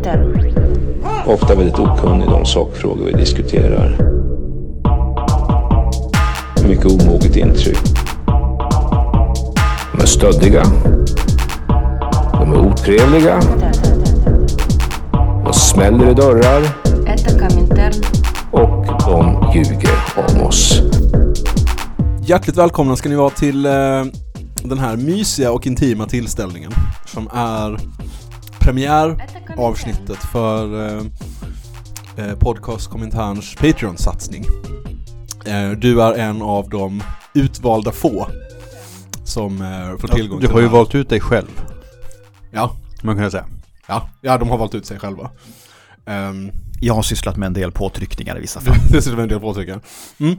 synpunkter. Ofta väldigt okunnig om sakfrågor vi diskuterar. Mycket omoget intryck. De är stöddiga. De är otrevliga. De smäller i dörrar. Och de ljuger om oss. Hjärtligt välkomna ska ni vara till eh, den här mysiga och intima tillställningen som är premiär premiäravsnittet för eh, eh, Podcast Kommentarns Patreon-satsning. Eh, du är en av de utvalda få som eh, får tillgång Du till har ju valt ut dig själv, Ja, man kan säga. ja, ja, de har valt ut sig själva. Um, Jag har sysslat med en del påtryckningar i vissa fall. Dessutom en del påtryckare. Mm.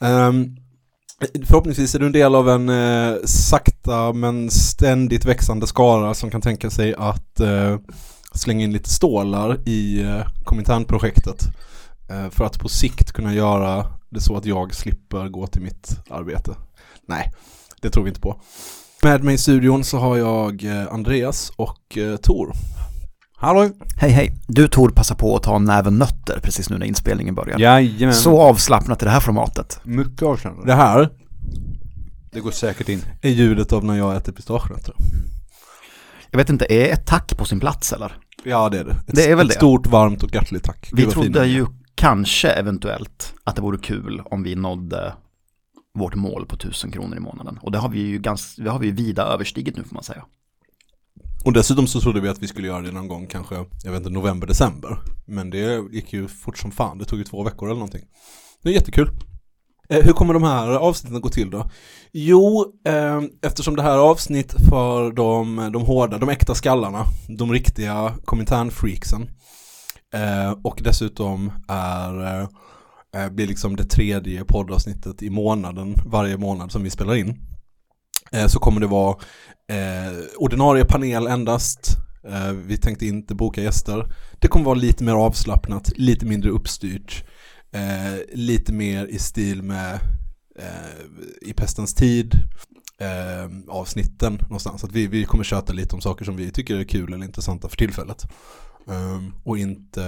Ehm, förhoppningsvis är du en del av en eh, sakta men ständigt växande skara som kan tänka sig att eh, slänga in lite stålar i eh, Kominternprojektet. Eh, för att på sikt kunna göra det så att jag slipper gå till mitt arbete. Nej, det tror vi inte på. Med mig i studion så har jag eh, Andreas och Tor. Hallå! Hej hej, du Tor passa på att ta en näve nötter precis nu när inspelningen börjar. Jajamän. Så avslappnat i det här formatet. Mycket avslappnat. Det här Det går säkert in. är ljudet av när jag äter pistagenötter. Jag vet inte, är ett tack på sin plats eller? Ja det är det. Ett, Det är väl ett det. stort, varmt och hjärtligt tack. Vi trodde fina. ju kanske eventuellt att det vore kul om vi nådde vårt mål på 1000 kronor i månaden. Och det har vi ju, ganska, det har vi ju vida överstigit nu får man säga. Och dessutom så trodde vi att vi skulle göra det någon gång kanske, jag vet inte, november, december. Men det gick ju fort som fan. Det tog ju två veckor eller någonting. Det är jättekul. Eh, hur kommer de här avsnitten gå till då? Jo, eh, eftersom det här är avsnitt för de, de hårda, de äkta skallarna, de riktiga kominternfreaksen. Eh, och dessutom är, eh, eh, blir liksom det tredje poddavsnittet i månaden, varje månad som vi spelar in. Eh, så kommer det vara ordinarie panel endast. Vi tänkte inte boka gäster. Det kommer vara lite mer avslappnat, lite mindre uppstyrt. Eh, lite mer i stil med eh, I pestens tid eh, avsnitten någonstans. Att vi, vi kommer köta lite om saker som vi tycker är kul eller intressanta för tillfället. Eh, och inte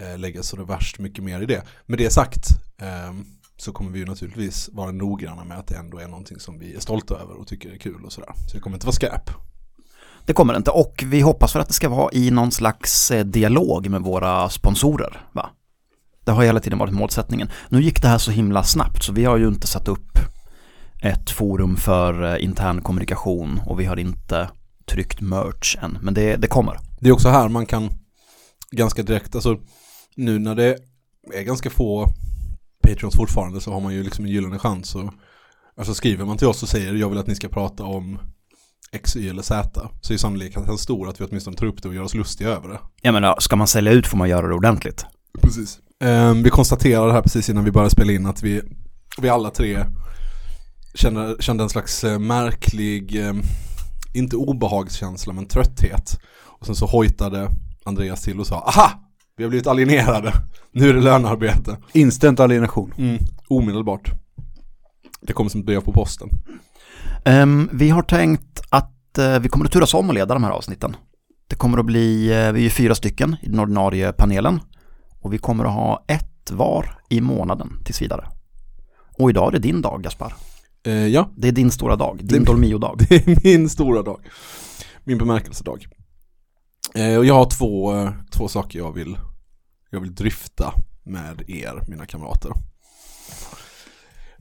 eh, lägga så det värst mycket mer i det. Med det sagt eh, så kommer vi ju naturligtvis vara noggranna med att det ändå är någonting som vi är stolta över och tycker är kul och sådär. Så det kommer inte vara skräp. Det kommer det inte och vi hoppas för att det ska vara i någon slags eh, dialog med våra sponsorer. Va? Det har hela tiden varit målsättningen. Nu gick det här så himla snabbt så vi har ju inte satt upp ett forum för eh, intern kommunikation och vi har inte tryckt merch än. Men det, det kommer. Det är också här man kan ganska direkt, alltså nu när det är ganska få Patreons fortfarande så har man ju liksom en gyllene chans och alltså skriver man till oss och säger jag vill att ni ska prata om X, Y eller Z så är sannolikheten stor att vi åtminstone tar upp det och gör oss lustiga över det. Jag menar, ska man sälja ut får man göra det ordentligt. Precis. Vi konstaterade här precis innan vi började spela in att vi, vi alla tre kände, kände en slags eh, märklig, eh, inte obehagskänsla men trötthet. Och sen så hojtade Andreas till och sa aha! Vi har blivit alienerade. Nu är det lönearbete. Instant alienation. Mm, omedelbart. Det kommer som ett brev på posten. Ehm, vi har tänkt att eh, vi kommer att turas om och leda de här avsnitten. Det kommer att bli, eh, vi är fyra stycken i den ordinarie panelen. Och vi kommer att ha ett var i månaden tills vidare. Och idag är det din dag Gaspar. Eh, ja, Det är din stora dag, Det din är- Dolmio-dag. det är min stora dag. Min bemärkelsedag. Eh, och jag har två, eh, två saker jag vill, jag vill dryfta med er, mina kamrater.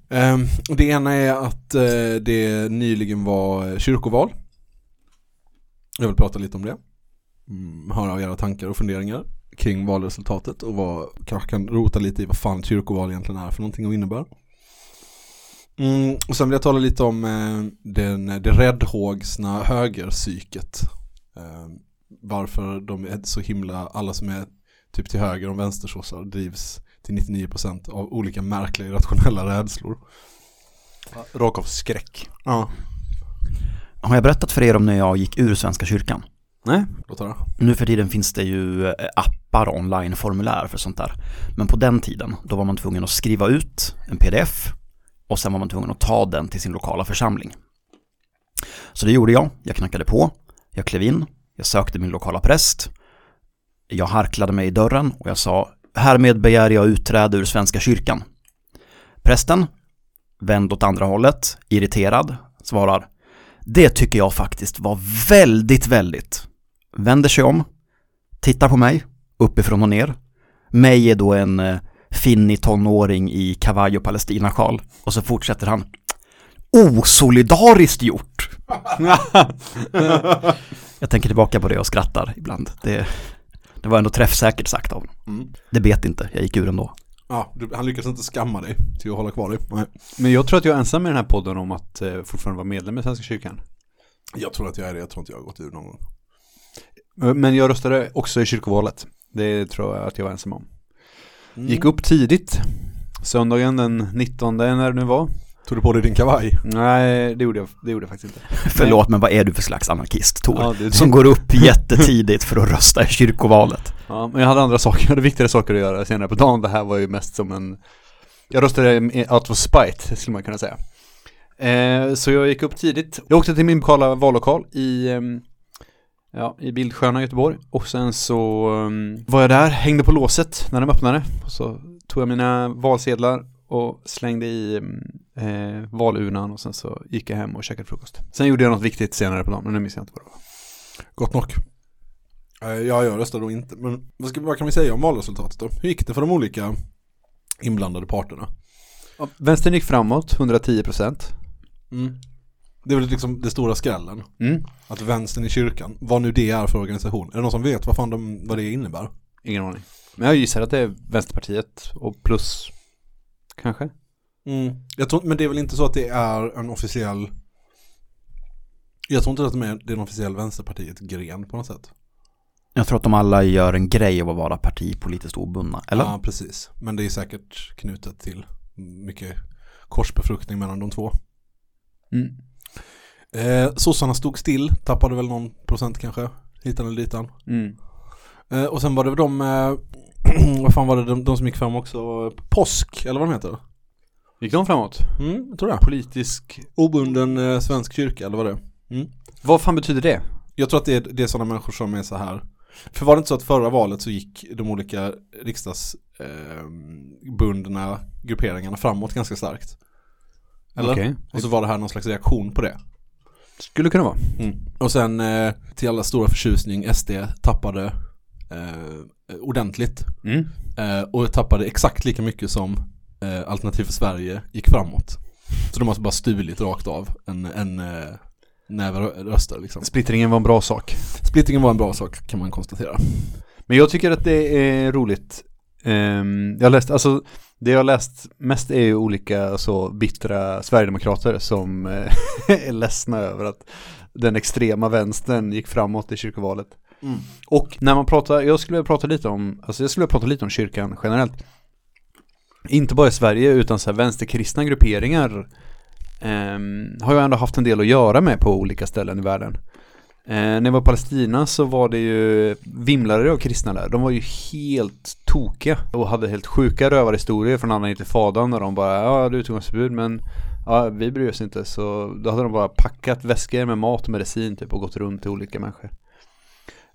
Eh, det ena är att eh, det nyligen var kyrkoval. Jag vill prata lite om det. Mm, höra era tankar och funderingar kring valresultatet och vad, kanske kan rota lite i vad fan kyrkoval egentligen är för någonting och innebär. Mm, och sen vill jag tala lite om eh, den, det räddhågsna högerpsyket. Eh, varför de är så himla, alla som är typ till höger om vänstersossar drivs till 99% av olika märkliga irrationella rädslor. Rakt av skräck. Ja, Har jag berättat för er om när jag gick ur Svenska kyrkan? Nej. låt höra. Nu för tiden finns det ju eh, appar och onlineformulär för sånt där. Men på den tiden, då var man tvungen att skriva ut en pdf och sen var man tvungen att ta den till sin lokala församling. Så det gjorde jag, jag knackade på, jag klev in, jag sökte min lokala präst Jag harklade mig i dörren och jag sa Härmed begär jag utträde ur Svenska kyrkan. Prästen, vänd åt andra hållet, irriterad, svarar Det tycker jag faktiskt var väldigt, väldigt. Vänder sig om, tittar på mig, uppifrån och ner. Mig är då en eh, finnig tonåring i kavaj och palestinasjal. Och så fortsätter han Osolidariskt gjort! jag tänker tillbaka på det och skrattar ibland. Det, det var ändå träffsäkert sagt av honom. Mm. Det bet inte, jag gick ur ändå. Ja, han lyckas inte skamma dig till att hålla kvar dig. Nej. Men jag tror att jag är ensam i den här podden om att eh, fortfarande vara medlem i Svenska kyrkan. Jag tror att jag är det, jag tror inte jag har gått ur någon gång. Eh, Men jag röstade också i kyrkovalet. Det tror jag att jag var ensam om. Mm. Gick upp tidigt. Söndagen den 19 när det nu var. Tog du på dig din kavaj? Nej, det gjorde jag, det gjorde jag faktiskt inte. Förlåt, men vad är du för slags anarkist, Tor? Ja, det- Som går upp jättetidigt för att rösta i kyrkovalet. Ja, men jag hade andra saker, jag hade viktigare saker att göra senare på dagen. Det här var ju mest som en... Jag röstade out of spite, skulle man kunna säga. Eh, så jag gick upp tidigt. Jag åkte till min lokala vallokal i, ehm, ja, i Bildsköna, Göteborg. Och sen så ehm, var jag där, hängde på låset när de öppnade. Och så tog jag mina valsedlar och slängde i eh, valurnan och sen så gick jag hem och käkade frukost. Sen gjorde jag något viktigt senare på dagen, men nu minns jag inte vad det var. Gott nog. Eh, Ja, jag röstade då inte. Men vad, ska, vad kan vi säga om valresultatet då? Hur gick det för de olika inblandade parterna? Ja, Vänstern gick framåt, 110 procent. Mm. Det är väl liksom det stora skrällen. Mm. Att vänstern i kyrkan, vad nu det är för organisation. Är det någon som vet vad fan de, vad det innebär? Ingen aning. Men jag gissar att det är Vänsterpartiet och plus kanske. Mm. Jag tror, men det är väl inte så att det är en officiell Jag tror inte att de är, det är en officiell Vänsterpartiet-gren på något sätt. Jag tror att de alla gör en grej av att vara partipolitiskt obundna, eller? Ja, precis. Men det är säkert knutet till mycket korsbefruktning mellan de två. Mm. Eh, sossarna stod still, tappade väl någon procent kanske, hitan eller ditan. Mm. Eh, och sen var det de, eh, vad fan var det, de, de som gick fram också, påsk, eller vad de heter? Gick de framåt? Mm, jag tror det. Politisk. Obunden eh, svensk kyrka, eller vad det är. Mm. Vad fan betyder det? Jag tror att det är, det är sådana människor som är så här. För var det inte så att förra valet så gick de olika riksdagsbundna grupperingarna framåt ganska starkt? Eller? Okej. Och så var det här någon slags reaktion på det. Skulle kunna vara. Mm. Och sen eh, till alla stora förtjusning, SD tappade eh, ordentligt. Mm. Eh, och tappade exakt lika mycket som eh, Alternativ för Sverige gick framåt. Så de har bara stulit rakt av en, en eh, näve röster liksom. Splittringen var en bra sak. Splittringen var en bra sak kan man konstatera. Men jag tycker att det är roligt. Ehm, jag läst, alltså det jag har läst mest är ju olika så bittra Sverigedemokrater som eh, är ledsna över att den extrema vänstern gick framåt i kyrkovalet. Och när man pratar, jag skulle vilja prata lite om, alltså jag skulle prata lite om kyrkan generellt. Inte bara i Sverige utan så här vänsterkristna grupperingar ehm, har jag ändå haft en del att göra med på olika ställen i världen. Eh, när jag var i Palestina så var det ju vimlare av kristna där. De var ju helt tokiga och hade helt sjuka rövarhistorier från andra intifadan när de bara ja du tog förbud men ja vi bryr oss inte så då hade de bara packat väskor med mat och medicin typ och gått runt till olika människor.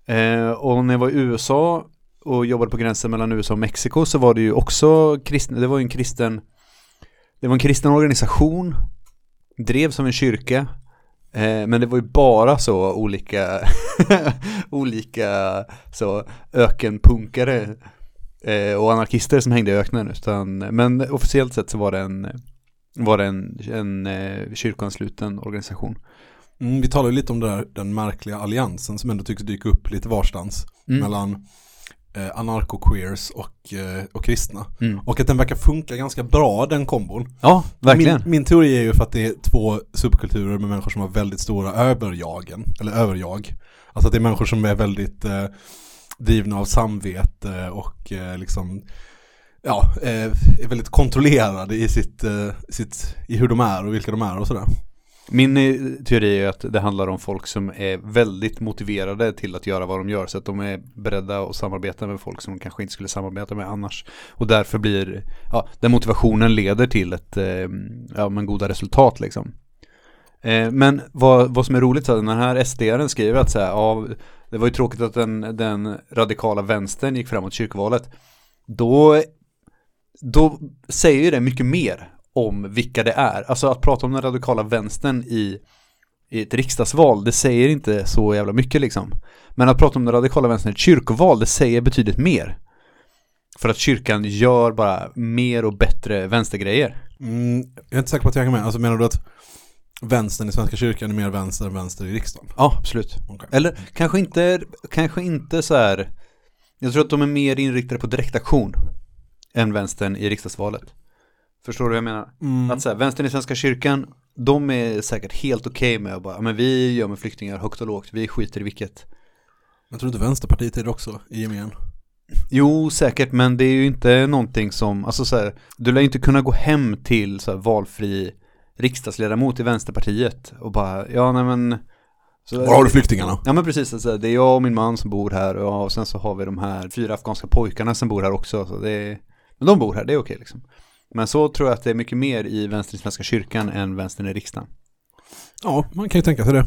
Eh, och när jag var i USA och jobbade på gränsen mellan USA och Mexiko så var det ju också kristna, det var ju en kristen det var en kristen organisation drevs av en kyrka men det var ju bara så olika olika så ökenpunkare eh, och anarkister som hängde i öknen utan men officiellt sett så var det en var det en, en eh, kyrkoansluten organisation. Mm, vi ju lite om där, den märkliga alliansen som ändå tycks dyka upp lite varstans Mm. mellan eh, anarko-queers och, eh, och kristna. Mm. Och att den verkar funka ganska bra den kombon. Ja, verkligen. Min, min teori är ju för att det är två subkulturer med människor som har väldigt stora överjagen, eller överjag. Alltså att det är människor som är väldigt eh, drivna av samvete och eh, liksom ja, eh, är väldigt kontrollerade i sitt, eh, sitt, i hur de är och vilka de är och sådär. Min eh, teori är att det handlar om folk som är väldigt motiverade till att göra vad de gör. Så att de är beredda att samarbeta med folk som de kanske inte skulle samarbeta med annars. Och därför blir, ja, den motivationen leder till ett, eh, ja men goda resultat liksom. Eh, men vad, vad som är roligt så här, den här SDaren skriver att så här, ja, Det var ju tråkigt att den, den radikala vänstern gick framåt kyrkovalet. Då, då säger ju det mycket mer om vilka det är. Alltså att prata om den radikala vänstern i, i ett riksdagsval, det säger inte så jävla mycket liksom. Men att prata om den radikala vänstern i ett kyrkoval, det säger betydligt mer. För att kyrkan gör bara mer och bättre vänstergrejer. Mm, jag är inte säker på att jag kan med. Alltså menar du att vänstern i Svenska kyrkan är mer vänster än vänster i riksdagen? Ja, absolut. Okej. Eller kanske inte, kanske inte så här. Jag tror att de är mer inriktade på direktaktion än vänstern i riksdagsvalet. Förstår du vad jag menar? Mm. Att så här, vänstern i Svenska kyrkan, de är säkert helt okej med att bara, "Ja, men vi gör med flyktingar högt och lågt, vi skiter i vilket. Jag tror inte Vänsterpartiet är det också i gemen. Jo, säkert, men det är ju inte någonting som, alltså så här, du lär inte kunna gå hem till så här, valfri riksdagsledamot i Vänsterpartiet och bara, ja nej men så, Var har du flyktingarna? Ja men precis, alltså, det är jag och min man som bor här och, och sen så har vi de här fyra afghanska pojkarna som bor här också. Så det är, men de bor här, det är okej liksom. Men så tror jag att det är mycket mer i vänstern i Svenska kyrkan än vänstern i riksdagen. Ja, man kan ju tänka sig det.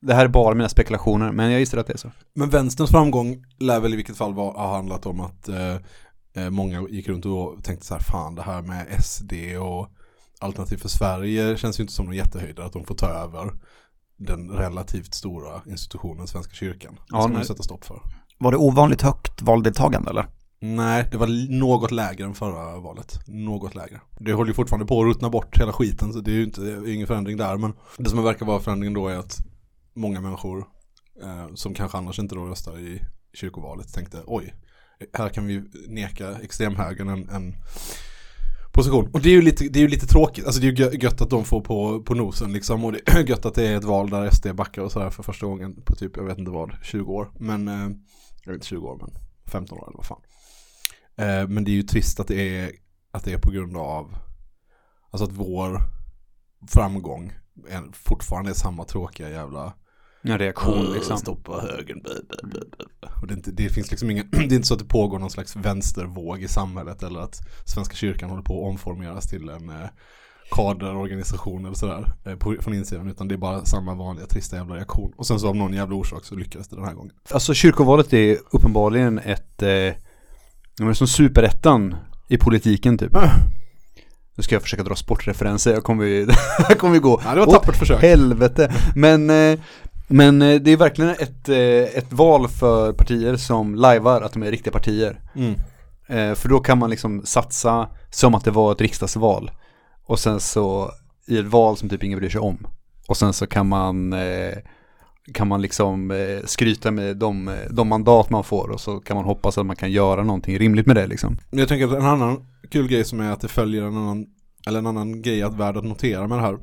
Det här är bara mina spekulationer, men jag gissar att det är så. Men vänsterns framgång lär väl i vilket fall ha handlat om att eh, eh, många gick runt och tänkte så här, fan det här med SD och Alternativ för Sverige känns ju inte som någon jättehöjdare att de får ta över den relativt stora institutionen Svenska kyrkan. Det Ja, ska man nej. ju sätta stopp för. Var det ovanligt högt valdeltagande eller? Nej, det var något lägre än förra valet. Något lägre. Det håller ju fortfarande på att ruttna bort hela skiten så det är ju inte, är ingen förändring där. Men det som verkar vara förändringen då är att många människor eh, som kanske annars inte då röstar i kyrkovalet tänkte oj, här kan vi neka extremhögern en, en position. Och det är ju lite, det är ju lite tråkigt, alltså det är ju gö- gött att de får på, på nosen liksom och det är gött att det är ett val där SD backar och sådär för första gången på typ, jag vet inte vad, 20 år. Men, eh, jag vet inte 20 år men 15 år eller vad fan. Eh, men det är ju trist att det är, att det är på grund av Alltså att vår framgång är, fortfarande är samma tråkiga jävla En reaktion liksom. Stoppa bä. Och det, inte, det finns liksom ingen, det är inte så att det pågår någon slags vänstervåg i samhället eller att Svenska kyrkan håller på att omformeras till en eh, kaderorganisation eller sådär eh, på, från insidan utan det är bara samma vanliga trista jävla reaktion. Och sen så av någon jävla orsak så lyckades det den här gången. Alltså kyrkovalet är uppenbarligen ett, eh, ja, men som superettan i politiken typ. Nu ska jag försöka dra sportreferenser, jag kommer ju, jag kommer ju gå Ja, det var tappert försök. helvete. Men, eh, men eh, det är verkligen ett, eh, ett val för partier som lajvar att de är riktiga partier. Mm. För då kan man liksom satsa som att det var ett riksdagsval. Och sen så i ett val som typ ingen bryr sig om. Och sen så kan man, kan man liksom eh, skryta med de, de mandat man får och så kan man hoppas att man kan göra någonting rimligt med det liksom. Jag tänker att en annan kul grej som är att det följer en annan, eller en annan grej att värd att notera med det här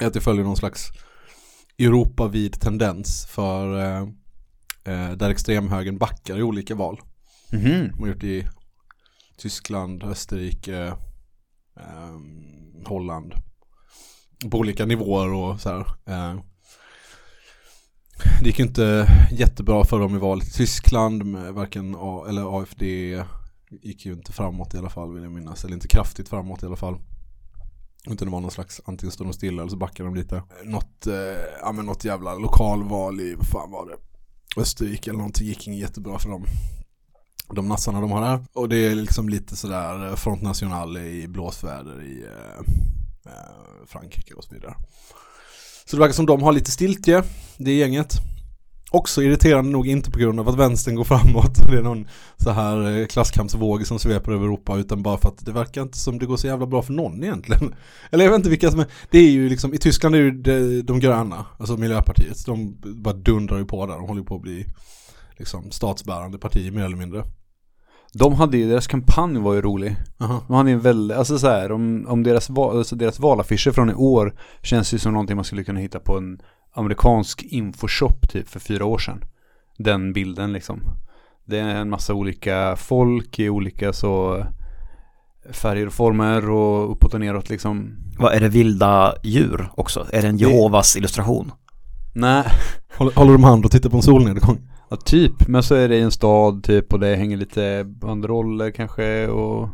är att det följer någon slags Europavid tendens för eh, eh, där extremhögern backar i olika val. Mhm. De har gjort i Tyskland, Österrike, eh, Holland. På olika nivåer och så här. Eh, det gick ju inte jättebra för dem i valet i Tyskland, med varken A, eller AFD gick ju inte framåt i alla fall vill jag minnas, eller inte kraftigt framåt i alla fall. Utan det var någon slags, antingen stod de stilla eller så backade de lite. Något, eh, ja men något jävla lokalval i, vad fan var det? Österrike eller någonting gick inte jättebra för dem de nassarna de har där. Och det är liksom lite sådär eh, Front National i blåsväder i eh, eh, Frankrike och så vidare. Så det verkar som de har lite stiltje, det gänget. Också irriterande nog inte på grund av att vänstern går framåt. Det är någon så här eh, klasskampsvåg som sveper över Europa utan bara för att det verkar inte som det går så jävla bra för någon egentligen. Eller jag vet inte vilka som är, det är ju liksom, i Tyskland är det ju de, de gröna, alltså Miljöpartiet. De bara dundrar ju på där, de håller ju på att bli liksom statsbärande parti mer eller mindre. De hade ju, deras kampanj var ju rolig. Aha. De hade ju väldigt, alltså så här, om, om deras, val, alltså deras valaffischer från i år känns ju som någonting man skulle kunna hitta på en amerikansk infoshop typ för fyra år sedan. Den bilden liksom. Det är en massa olika folk i olika så färger och former och uppåt och neråt liksom. Vad är det vilda djur också? Är det en Jehovas illustration? Nej, Håller, håller de hand och tittar på en solnedgång? Ja, typ. Men så är det i en stad typ och det hänger lite banderoller kanske och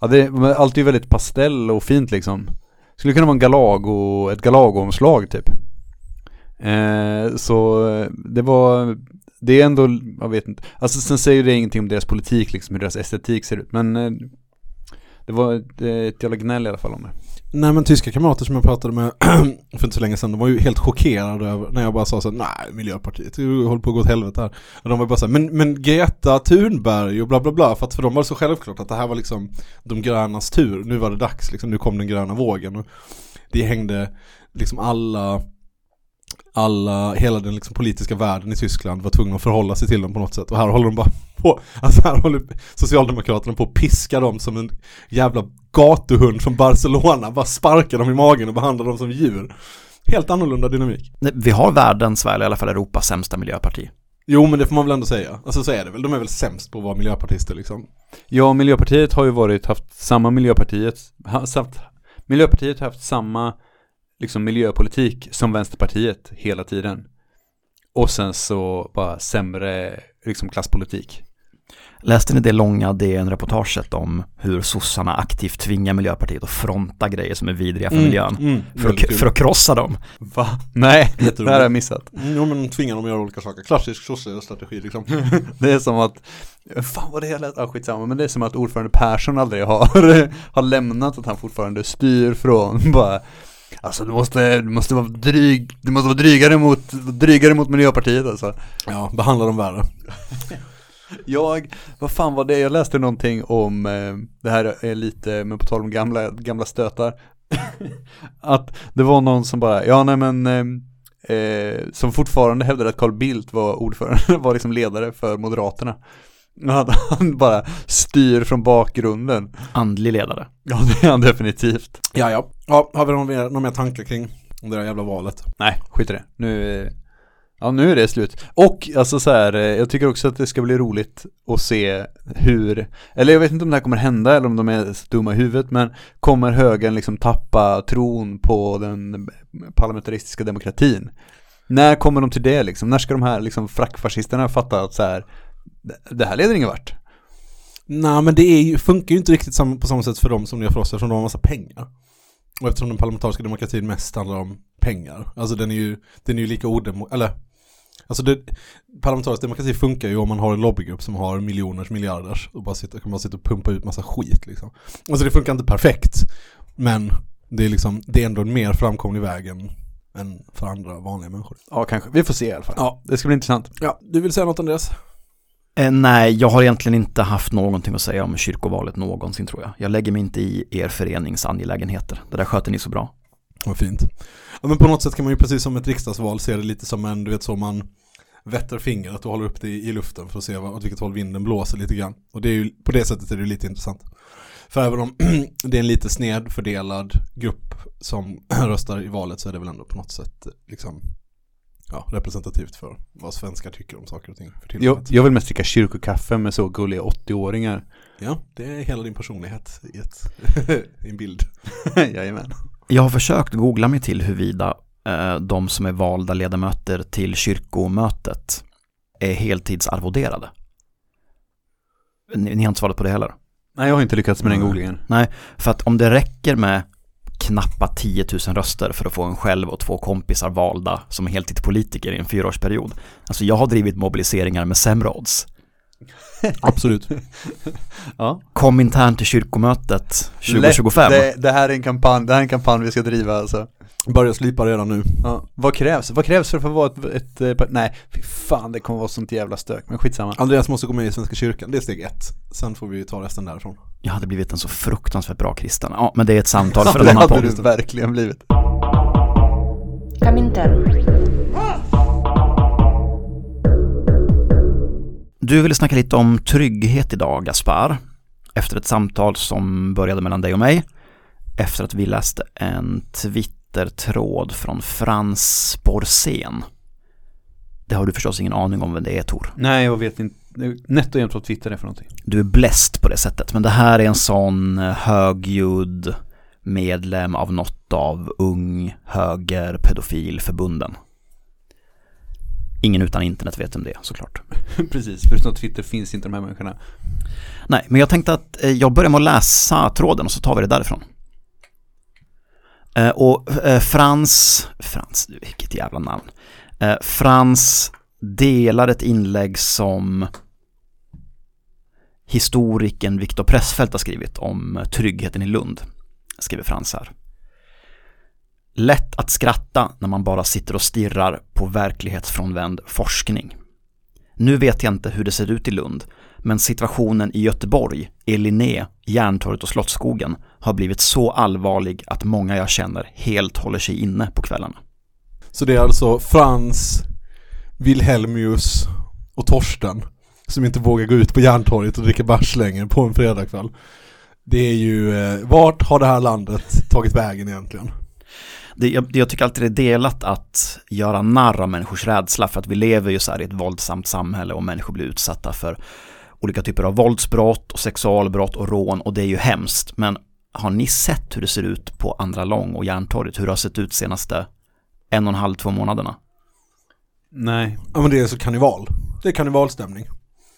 Ja, det, men allt är ju väldigt pastell och fint liksom. Skulle kunna vara en Galago, ett Galago-omslag typ. Eh, så eh, det var, det är ändå, jag vet inte, alltså sen säger det ingenting om deras politik liksom, hur deras estetik ser ut, men eh, det var ett, ett jävla gnäll i alla fall om det. Nej men tyska kamrater som jag pratade med för inte så länge sedan, de var ju helt chockerade över när jag bara sa så nej Miljöpartiet, det håller på att gå åt helvete här. Och de var bara så här, men, men Greta Thunberg och bla bla bla, för att för dem var det så självklart att det här var liksom de grönas tur, nu var det dags liksom, nu kom den gröna vågen. Och det hängde liksom alla alla, hela den liksom politiska världen i Tyskland var tvungna att förhålla sig till dem på något sätt. Och här håller de bara på, alltså här håller Socialdemokraterna på att piska dem som en jävla gatuhund från Barcelona. Bara sparkar dem i magen och behandlar dem som djur. Helt annorlunda dynamik. Nej, Vi har världens, eller i alla fall Europas sämsta miljöparti. Jo men det får man väl ändå säga. Alltså så är det väl. De är väl sämst på att vara miljöpartister liksom. Ja, Miljöpartiet har ju varit, haft samma Miljöpartiet, ha- samt, Miljöpartiet har haft samma liksom miljöpolitik som Vänsterpartiet hela tiden. Och sen så bara sämre liksom klasspolitik. Läste ni det långa DN-reportaget om hur sossarna aktivt tvingar Miljöpartiet att fronta grejer som är vidriga för miljön? Mm, För, att, för att krossa dem. Va? Nej, det har jag missat. Mm, Jo men tvingar dem att göra olika saker. Klassisk sosse-strategi liksom. Det är som att, fan vad det är lätt, ah, skitsamma, men det är som att ordförande Persson aldrig har, har lämnat att han fortfarande styr från bara Alltså du måste, du måste vara dryg, du måste vara drygare mot, drygare mot Miljöpartiet alltså. Ja, behandla dem värre. Jag, vad fan var det, jag läste någonting om, eh, det här är lite, men på tal om gamla, gamla stötar. Att det var någon som bara, ja nej men eh, eh, Som fortfarande hävdade att Carl Bildt var ordförande, var liksom ledare för Moderaterna Att han bara styr från bakgrunden Andlig ledare. Ja det är han definitivt Ja, ja. Ja, har vi någon mer, någon mer tankar kring det där jävla valet? Nej, skit i det. Nu, ja, nu är det slut. Och alltså så här, eh, jag tycker också att det ska bli roligt att se hur, eller jag vet inte om det här kommer hända eller om de är dumma i huvudet, men kommer högern liksom tappa tron på den parlamentaristiska demokratin? När kommer de till det liksom? När ska de här liksom frackfascisterna fatta att så här, det- här leder ingen vart? Nej men det ju, funkar ju inte riktigt på samma sätt för dem som det gör för oss eftersom de har massa pengar. Och eftersom den parlamentariska demokratin mest handlar om pengar. Alltså den är ju, den är ju lika odemo, eller Alltså det, parlamentarisk demokrati funkar ju om man har en lobbygrupp som har miljoners miljarders och bara sitter, kan bara sitta och pumpa ut massa skit liksom. Alltså det funkar inte perfekt. Men det är liksom, det är ändå en mer framkomlig väg än, än för andra vanliga människor. Ja, kanske. Vi får se i alla fall. Ja. Det ska bli intressant. Ja, du vill säga något Andreas? Eh, nej, jag har egentligen inte haft någonting att säga om kyrkovalet någonsin tror jag. Jag lägger mig inte i er förenings angelägenheter. Det där sköter ni så bra. Vad fint. Ja, men på något sätt kan man ju precis som ett riksdagsval se det lite som en, du vet så man vetter fingret och håller upp det i, i luften för att se vad, åt vilket håll vinden blåser lite grann. Och det är ju, på det sättet är det lite intressant. För även om det är en lite snedfördelad grupp som röstar i valet så är det väl ändå på något sätt liksom ja, representativt för vad svenskar tycker om saker och ting för Jag, tillfället. jag vill mest dricka kyrkokaffe med så gulliga 80-åringar. Ja, det är hela din personlighet i, ett, i en bild. Jajamän. Jag har försökt googla mig till huruvida eh, de som är valda ledamöter till kyrkomötet är heltidsarvoderade. Ni, ni har inte svarat på det heller. Nej, jag har inte lyckats med den Nej. googlingen. För att om det räcker med knappa 10 000 röster för att få en själv och två kompisar valda som heltidspolitiker i en fyraårsperiod. Alltså jag har drivit mobiliseringar med sämre odds. Absolut. Ja. Kom internt till kyrkomötet 2025. Det, det här är en kampanj, det här är en kampanj vi ska driva alltså. Börja slipa redan nu. Ja. Vad krävs? Vad krävs för att få vara ett, ett, eh, par- nej, fy fan det kommer vara sånt jävla stök, men skitsamma. Andreas måste gå med i Svenska kyrkan, det är steg ett. Sen får vi ta resten därifrån. Jag hade blivit en så fruktansvärt bra kristen. Ja, men det är ett samtal för en det annan hade podd. du verkligen blivit. Comintern. Du ville snacka lite om trygghet idag, Gaspar. Efter ett samtal som började mellan dig och mig. Efter att vi läste en Twitter-tråd från Frans Borsen. Det har du förstås ingen aning om vem det är, Tor. Nej, jag vet inte. Nätt och jämnt vad Twitter är för någonting. Du är bläst på det sättet, men det här är en sån högljudd medlem av något av ung höger pedofilförbunden. Ingen utan internet vet om det såklart. Precis, förutom Twitter finns inte de här människorna. Nej, men jag tänkte att eh, jag börjar med att läsa tråden och så tar vi det därifrån. Eh, och eh, Frans, Frans, vilket jävla namn. Frans delar ett inlägg som historikern Viktor Pressfeldt har skrivit om tryggheten i Lund. Skriver Frans här. Lätt att skratta när man bara sitter och stirrar på verklighetsfrånvänd forskning. Nu vet jag inte hur det ser ut i Lund, men situationen i Göteborg, i Linné, Järntorget och Slottsskogen har blivit så allvarlig att många jag känner helt håller sig inne på kvällarna. Så det är alltså Frans, Wilhelmius och Torsten som inte vågar gå ut på Järntorget och dricka bärs längre på en fredagkväll. Det är ju, eh, vart har det här landet tagit vägen egentligen? Det, jag, jag tycker alltid det är delat att göra narr av människors rädsla för att vi lever ju så här i ett våldsamt samhälle och människor blir utsatta för olika typer av våldsbrott och sexualbrott och rån och det är ju hemskt. Men har ni sett hur det ser ut på Andra Lång och Järntorget? Hur det har sett ut senaste en och en halv, två månaderna? Nej, Ja men det är så karneval. Det är karnevalstämning.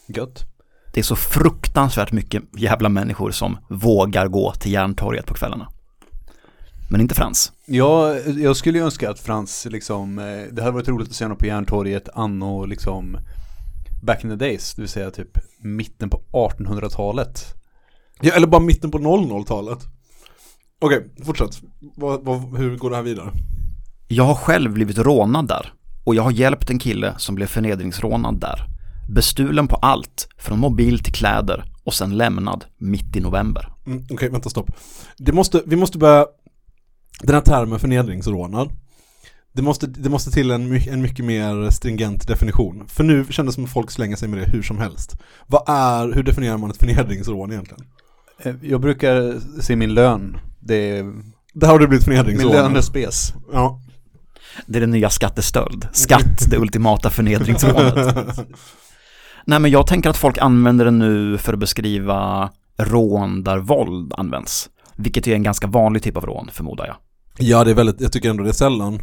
gött. Det är så fruktansvärt mycket jävla människor som vågar gå till Järntorget på kvällarna. Men inte Frans. Ja, jag skulle ju önska att Frans liksom, eh, det hade varit roligt att se honom på Järntorget anno liksom back in the days, det vill säga typ mitten på 1800-talet. Ja, eller bara mitten på 00-talet. Okej, fortsätt. Vad, vad, hur går det här vidare? Jag har själv blivit rånad där och jag har hjälpt en kille som blev förnedringsrånad där. Bestulen på allt, från mobil till kläder och sen lämnad mitt i november. Mm, Okej, vänta stopp. Det måste, vi måste börja, den här termen förnedringsrånad. Det måste, det måste till en, my- en mycket mer stringent definition. För nu kändes det som att folk slänger sig med det hur som helst. Vad är, hur definierar man ett förnedringsrån egentligen? Eh, Jag brukar se min lön, det är, Där har det blivit min förnedringsrån. lön är spes. Ja. Det är den nya skattestöld. Skatt, det ultimata förnedringsrånet. Nej men jag tänker att folk använder det nu för att beskriva rån där våld används. Vilket är en ganska vanlig typ av rån förmodar jag. Ja, det är väldigt, jag tycker ändå det är sällan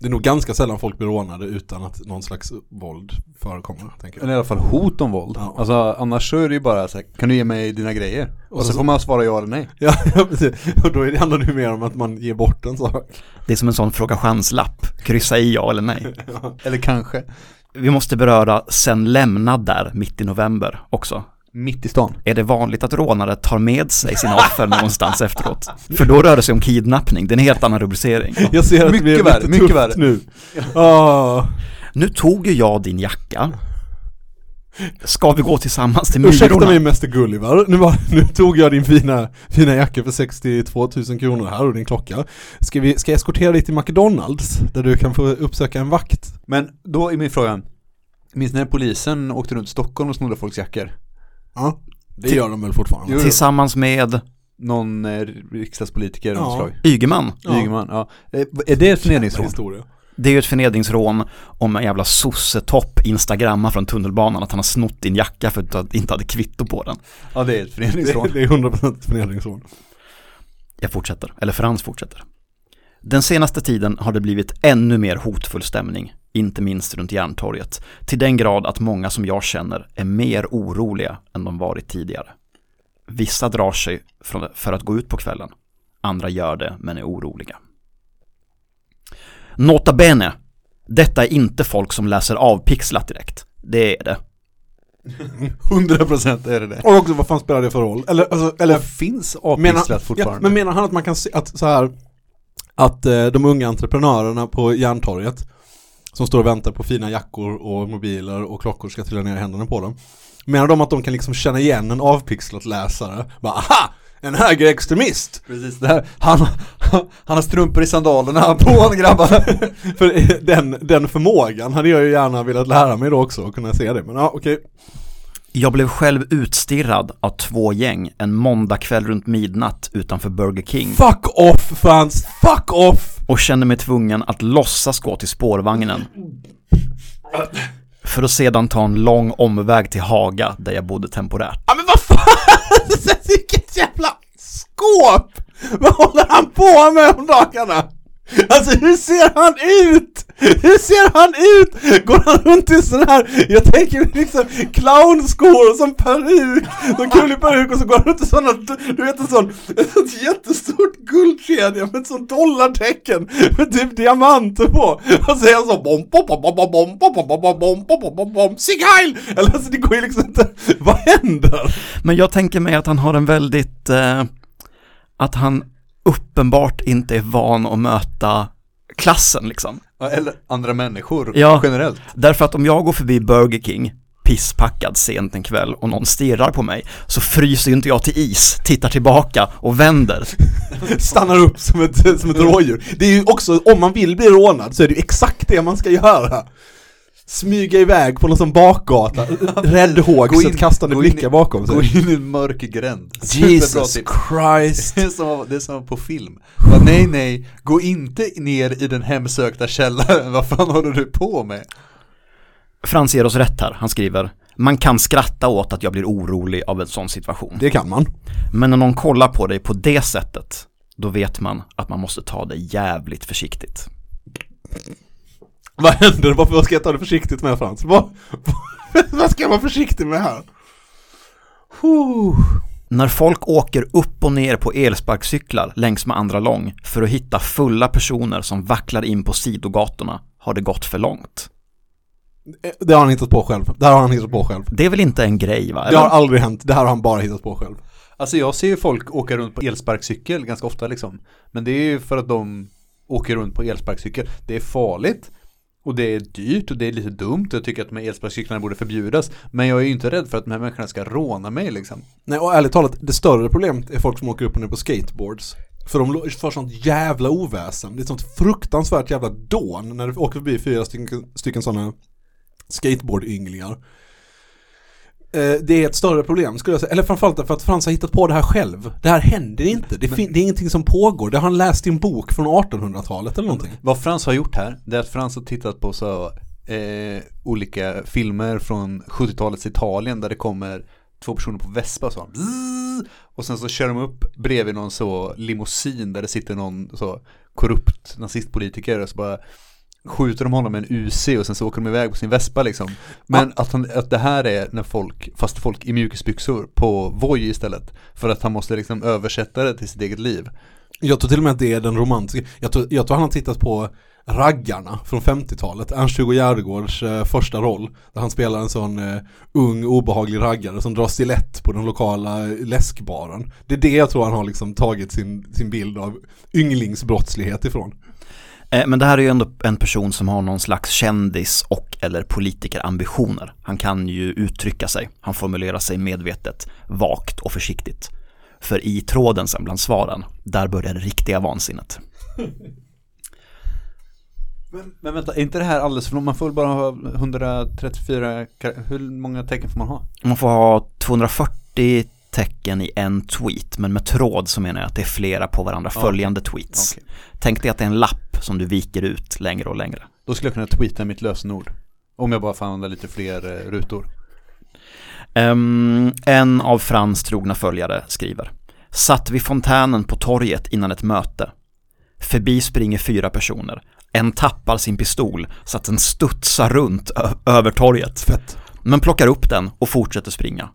det är nog ganska sällan folk blir rånade utan att någon slags våld förekommer, tänker jag. Eller i alla fall hot om våld. Ja. Alltså annars så är det ju bara så här, kan du ge mig dina grejer? Och så så- får man svara ja eller nej. Ja, ja, precis. Och då är det- handlar det ju mer om att man ger bort en sak. Det är som en sån fråga chanslapp. Kryssa i ja eller nej. Eller kanske. Vi måste beröra sen lämnad där mitt i november också. Mitt i stan. Är det vanligt att rånare tar med sig sina offer någonstans efteråt? För då rör det sig om kidnappning, det är en helt annan rubricering. Jag ser att Mycket vi är värre, mycket tufft värre. nu. Ah. Nu tog ju jag din jacka. Ska vi gå tillsammans till Ursäkta Myrorna? mig Mäster Gulliver, nu, var, nu tog jag din fina, fina jacka för 62 000 kronor här och din klocka. Ska, vi, ska jag eskortera dig till McDonalds där du kan få uppsöka en vakt? Men då är min fråga, minns ni när polisen åkte runt Stockholm och snodde folks jackor? Ja, det gör de väl fortfarande? Jo. Tillsammans med Någon eh, riksdagspolitiker av något Ja. slag. Ygeman. Ja. Ygeman, ja. Eh, Är det ett förnedringsrån? historia. Det är ju ett förnedringsrån om en jävla sossetopp instagrammar från tunnelbanan att han har snott din jacka för att du inte hade kvitto på den. Ja det är ett Det, förnedringsrån. det är 100% förnedringsrån. Jag fortsätter, eller Frans fortsätter. Den senaste tiden har det blivit ännu mer hotfull stämning, inte minst runt Järntorget, till den grad att många som jag känner är mer oroliga än de varit tidigare. Vissa drar sig för att gå ut på kvällen, andra gör det men är oroliga. Nota bene, detta är inte folk som läser avpixlat direkt. Det är det. 100% är det det. Och också vad fan spelar det för roll? Eller, alltså, eller finns avpixlat ja, fortfarande? men menar han att man kan se att så här att eh, de unga entreprenörerna på Järntorget som står och väntar på fina jackor och mobiler och klockor ska trilla ner i händerna på dem. Menar de att de kan liksom känna igen en avpixlat läsare? Bara, aha! En högerextremist! Precis, det här, han, han har strumpor i sandalerna på honom grabbar. För den, den förmågan hade jag ju gärna velat lära mig då också och kunna se det. Men ja, okej. Jag blev själv utstirrad av två gäng en måndagkväll runt midnatt utanför Burger King Fuck off Frans! Fuck off! och kände mig tvungen att låtsas gå till spårvagnen. För att sedan ta en lång omväg till Haga där jag bodde temporärt. Ja men vad fan! Vilket jävla skåp! Vad håller han på med om dagarna? Alltså hur ser han ut? Hur ser han ut? Går han runt i sån här, jag tänker liksom clownskor och som peruk, som kul peruk och så går han runt i sådana, du vet en sån, ett sånt jättestort guldkedja med ett sånt dollartecken med typ diamanter på. Och så är han så bom bom bom bom bom bom bom bom bom bom bom bom bom 'Sig Heil! Eller alltså det går ju liksom inte, vad händer? Men jag tänker mig att han har en väldigt, eh, att han uppenbart inte är van att möta klassen liksom. Eller andra människor Ja. generellt. Därför att om jag går förbi Burger King pisspackad sent en kväll och någon stirrar på mig så fryser ju inte jag till is, tittar tillbaka och vänder. stannar upp som ett, som ett rådjur. Det är ju också, om man vill bli rånad så är det ju exakt det man ska göra. Smyga iväg på någon sån bakgata, räddhågset, kastande gå blickar bakom Gå sig. in i en mörk gränd. Jesus. Christ. Det är som, det är som på film. Bara, nej, nej, gå inte ner i den hemsökta källaren. Vad fan håller du på med? Frans ger oss rätt här, han skriver Man kan skratta åt att jag blir orolig av en sån situation. Det kan man. Men när någon kollar på dig på det sättet, då vet man att man måste ta det jävligt försiktigt. Vad händer? Varför vad ska jag ta det försiktigt med Frans? Vad, vad, ska jag vara försiktig med här? Huh. När folk åker upp och ner på elsparkcyklar längs med andra lång för att hitta fulla personer som vacklar in på sidogatorna har det gått för långt. Det har han hittat på själv. Det här har han hittat på själv. Det är väl inte en grej va? Det har Eller? aldrig hänt. Det här har han bara hittat på själv. Alltså jag ser ju folk åka runt på elsparkcykel ganska ofta liksom. Men det är ju för att de åker runt på elsparkcykel. Det är farligt. Och det är dyrt och det är lite dumt. och Jag tycker att de här elsparkcyklarna borde förbjudas. Men jag är ju inte rädd för att de här människorna ska råna mig liksom. Nej, och ärligt talat, det större problemet är folk som åker upp och ner på skateboards. För de för sånt jävla oväsen. Det är sånt fruktansvärt jävla dån när du åker förbi fyra stycken, stycken sådana skateboardynglingar. Eh, Det är ett större problem skulle jag säga. Eller framförallt därför att Frans har hittat på det här själv. Det här händer inte. Det, det är ingenting som pågår. Det har han läst i en bok från 1800-talet eller någonting. Vad Frans har gjort här, det är att Frans har tittat på så eh, olika filmer från 70-talets Italien där det kommer två personer på Vespa så bzzz, och sen så kör de upp bredvid någon så limousin där det sitter någon så korrupt nazistpolitiker och så bara skjuter de honom med en UC och sen så åker de iväg på sin Vespa liksom. Men att, han, att det här är när folk, fast folk i mjukisbyxor på Voi istället. För att han måste liksom översätta det till sitt eget liv. Jag tror till och med att det är den romantiska. Jag tror, jag tror han har tittat på Raggarna från 50-talet. Ernst-Hugo Järegårds eh, första roll. Där han spelar en sån eh, ung obehaglig raggare som drar stilett på den lokala läskbaren. Det är det jag tror han har liksom tagit sin, sin bild av ynglingsbrottslighet ifrån. Eh, Men det här är ju ändå en person som har någon slags kändis och eller politikerambitioner. Han kan ju uttrycka sig, han formulerar sig medvetet, vagt och försiktigt. För i tråden sen bland svaren, där börjar det riktiga vansinnet. Men, men vänta, är inte det här alldeles för Man får väl bara ha 134, kar- hur många tecken får man ha? Man får ha 240 tecken i en tweet, men med tråd så menar jag att det är flera på varandra Ja. följande tweets. Okej. Tänk dig att det är en lapp som du viker ut längre och längre. Då skulle jag kunna tweeta mitt lösenord. Om jag bara får använda lite fler eh, rutor. Ehm, en av Frans trogna följare skriver Satt vid fontänen på torget innan ett möte. Förbi springer fyra personer. En tappar sin pistol så att den studsar runt över torget. Fett. Men plockar upp den och fortsätter springa.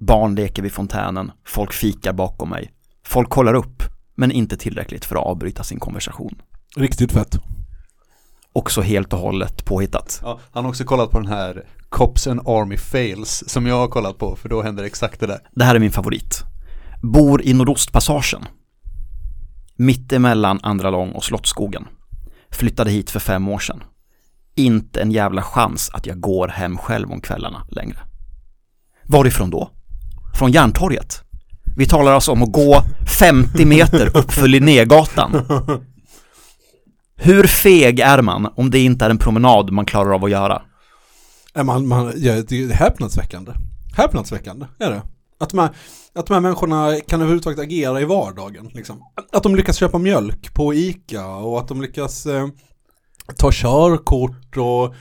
Barn leker vid fontänen. Folk fikar bakom mig. Folk kollar upp, men inte tillräckligt för att avbryta sin konversation. Riktigt fett. Också helt och hållet påhittat. Ja, han har också kollat på den här Cops and Army Fails som jag har kollat på för då händer exakt det där. Det här är min favorit. Bor i Nordostpassagen. Mitt emellan Andra Lång och Slottsskogen. Flyttade hit för fem år sedan. Inte en jävla chans att jag går hem själv om kvällarna längre. Varifrån då? Från Järntorget. Vi talar alltså om att gå 50 meter uppför Linnégatan. Hur feg är man om det inte är en promenad man klarar av att göra? Man, man, ja, det är häpnadsväckande. Häpnadsväckande är det. Att de, här, att de här människorna kan överhuvudtaget agera i vardagen. Liksom. Att de lyckas köpa mjölk på ICA och att de lyckas eh, ta körkort och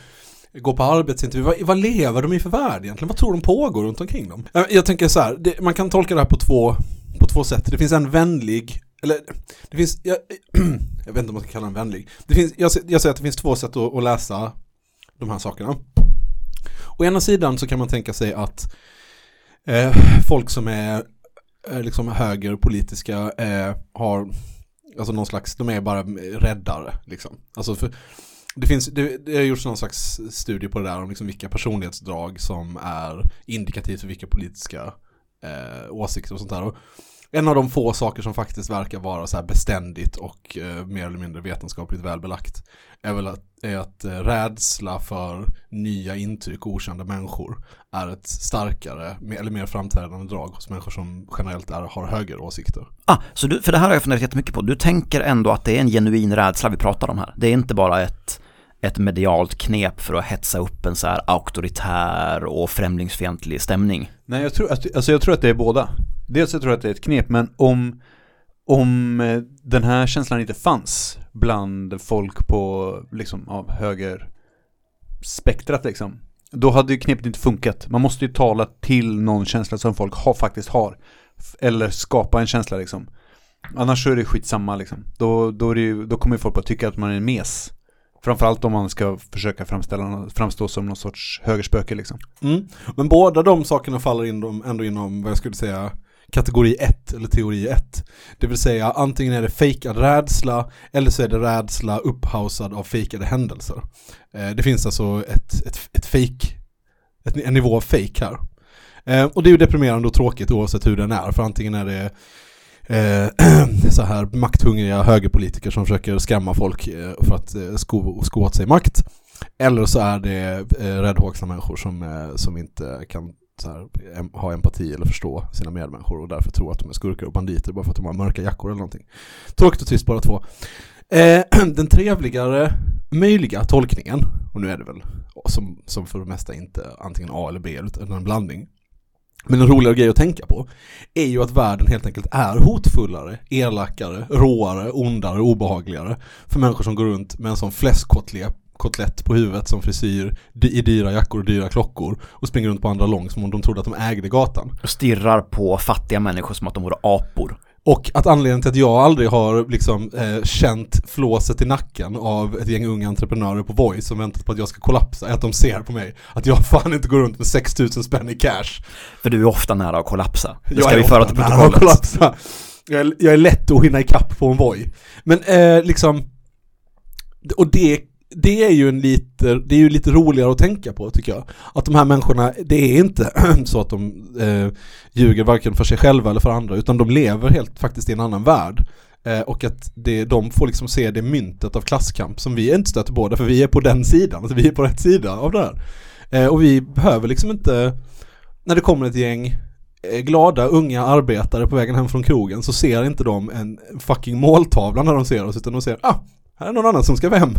gå på arbetsintervju. Vad, vad lever de i för värld egentligen? Vad tror de pågår runt omkring dem? Eh, jag tänker så här, det, man kan tolka det här på två, på två sätt. Det finns en vänlig eller det finns, jag, jag vet inte om man ska kalla den vänlig. Det finns, jag, jag säger att det finns två sätt att, att läsa de här sakerna. Å ena sidan så kan man tänka sig att eh, folk som är eh, liksom högerpolitiska eh, har, alltså någon slags, de är bara räddare liksom. Alltså för, det, finns, det, det har gjorts någon slags studie på det där om liksom vilka personlighetsdrag som är indikativt för vilka politiska eh, åsikter och sånt där. Och en av de få saker som faktiskt verkar vara så här beständigt och eh, mer eller mindre vetenskapligt välbelagt är väl att, är att eh, rädsla för nya intryck och okända människor är ett starkare eller mer framträdande drag hos människor som generellt är, har högre åsikter. Ah, så du, för det här har jag funderat jättemycket på. Du tänker ändå att det är en genuin rädsla vi pratar om här. Det är inte bara ett ett medialt knep för att hetsa upp en så här auktoritär och främlingsfientlig stämning. Nej, jag tror, att, alltså jag tror att det är båda. Dels jag tror att det är ett knep, men om, om eh, den här känslan inte fanns bland folk på liksom, av höger spektrat liksom, då hade ju knepet inte funkat. Man måste ju tala till någon känsla som folk har, faktiskt har. Eller skapa en känsla liksom. Annars så är det skitsamma liksom. Då, då, är det ju, då kommer folk att tycka att man är en mes. Framförallt om man ska försöka framställa, framstå som någon sorts högerspöke liksom. Mm. Men båda de sakerna faller in, ändå inom vad jag skulle säga kategori 1 eller teori 1. Det vill säga antingen är det fejkad rädsla eller så är det rädsla upphausad av fejkade händelser. Eh, det finns alltså ett, ett, ett fake, ett, en nivå av fake här. Eh, och det är ju deprimerande och tråkigt oavsett hur den är, för antingen är det eh, så här makthungriga högerpolitiker som försöker skrämma folk eh, för att eh, sko, sko åt sig makt. Eller så är det eh, räddhågsna människor som, eh, som inte kan här, ha empati eller förstå sina medmänniskor och därför tro att de är skurkar och banditer bara för att de har mörka jackor eller någonting. Tråkigt och trist båda två. Eh, den trevligare möjliga tolkningen, och nu är det väl som, som för det mesta inte antingen A eller B utan en blandning, men en roligare grej att tänka på är ju att världen helt enkelt är hotfullare, elakare, råare, ondare, obehagligare för människor som går runt med en sån fläskkotlett på huvudet som frisyr i dyra jackor och dyra klockor och springer runt på andra lång som om de trodde att de ägde gatan. Och stirrar på fattiga människor som att de vore apor. Och att anledningen till att jag aldrig har liksom eh, känt flåset i nacken av ett gäng unga entreprenörer på Voice som väntat på att jag ska kollapsa är att de ser på mig att jag fan inte går runt med 6000 spänn i cash. För du är ofta nära att kollapsa. Det Jag ska är vi föra till protokollet. Jag är, jag är lätt att hinna ikapp på en Voi. Men eh, liksom, och det, det är ju en lite, det är ju lite roligare att tänka på tycker jag. Att de här människorna, det är inte så att de eh, ljuger varken för sig själva eller för andra, utan de lever helt faktiskt i en annan värld. Eh, och att det, de får liksom se det myntet av klasskamp som vi inte stöter på, för vi är på den sidan, alltså vi är på rätt sida av det här. Eh, och vi behöver liksom inte, när det kommer ett gäng eh, glada unga arbetare på vägen hem från krogen så ser inte de en fucking måltavla när de ser oss utan de ser, ah, här är någon annan som ska hem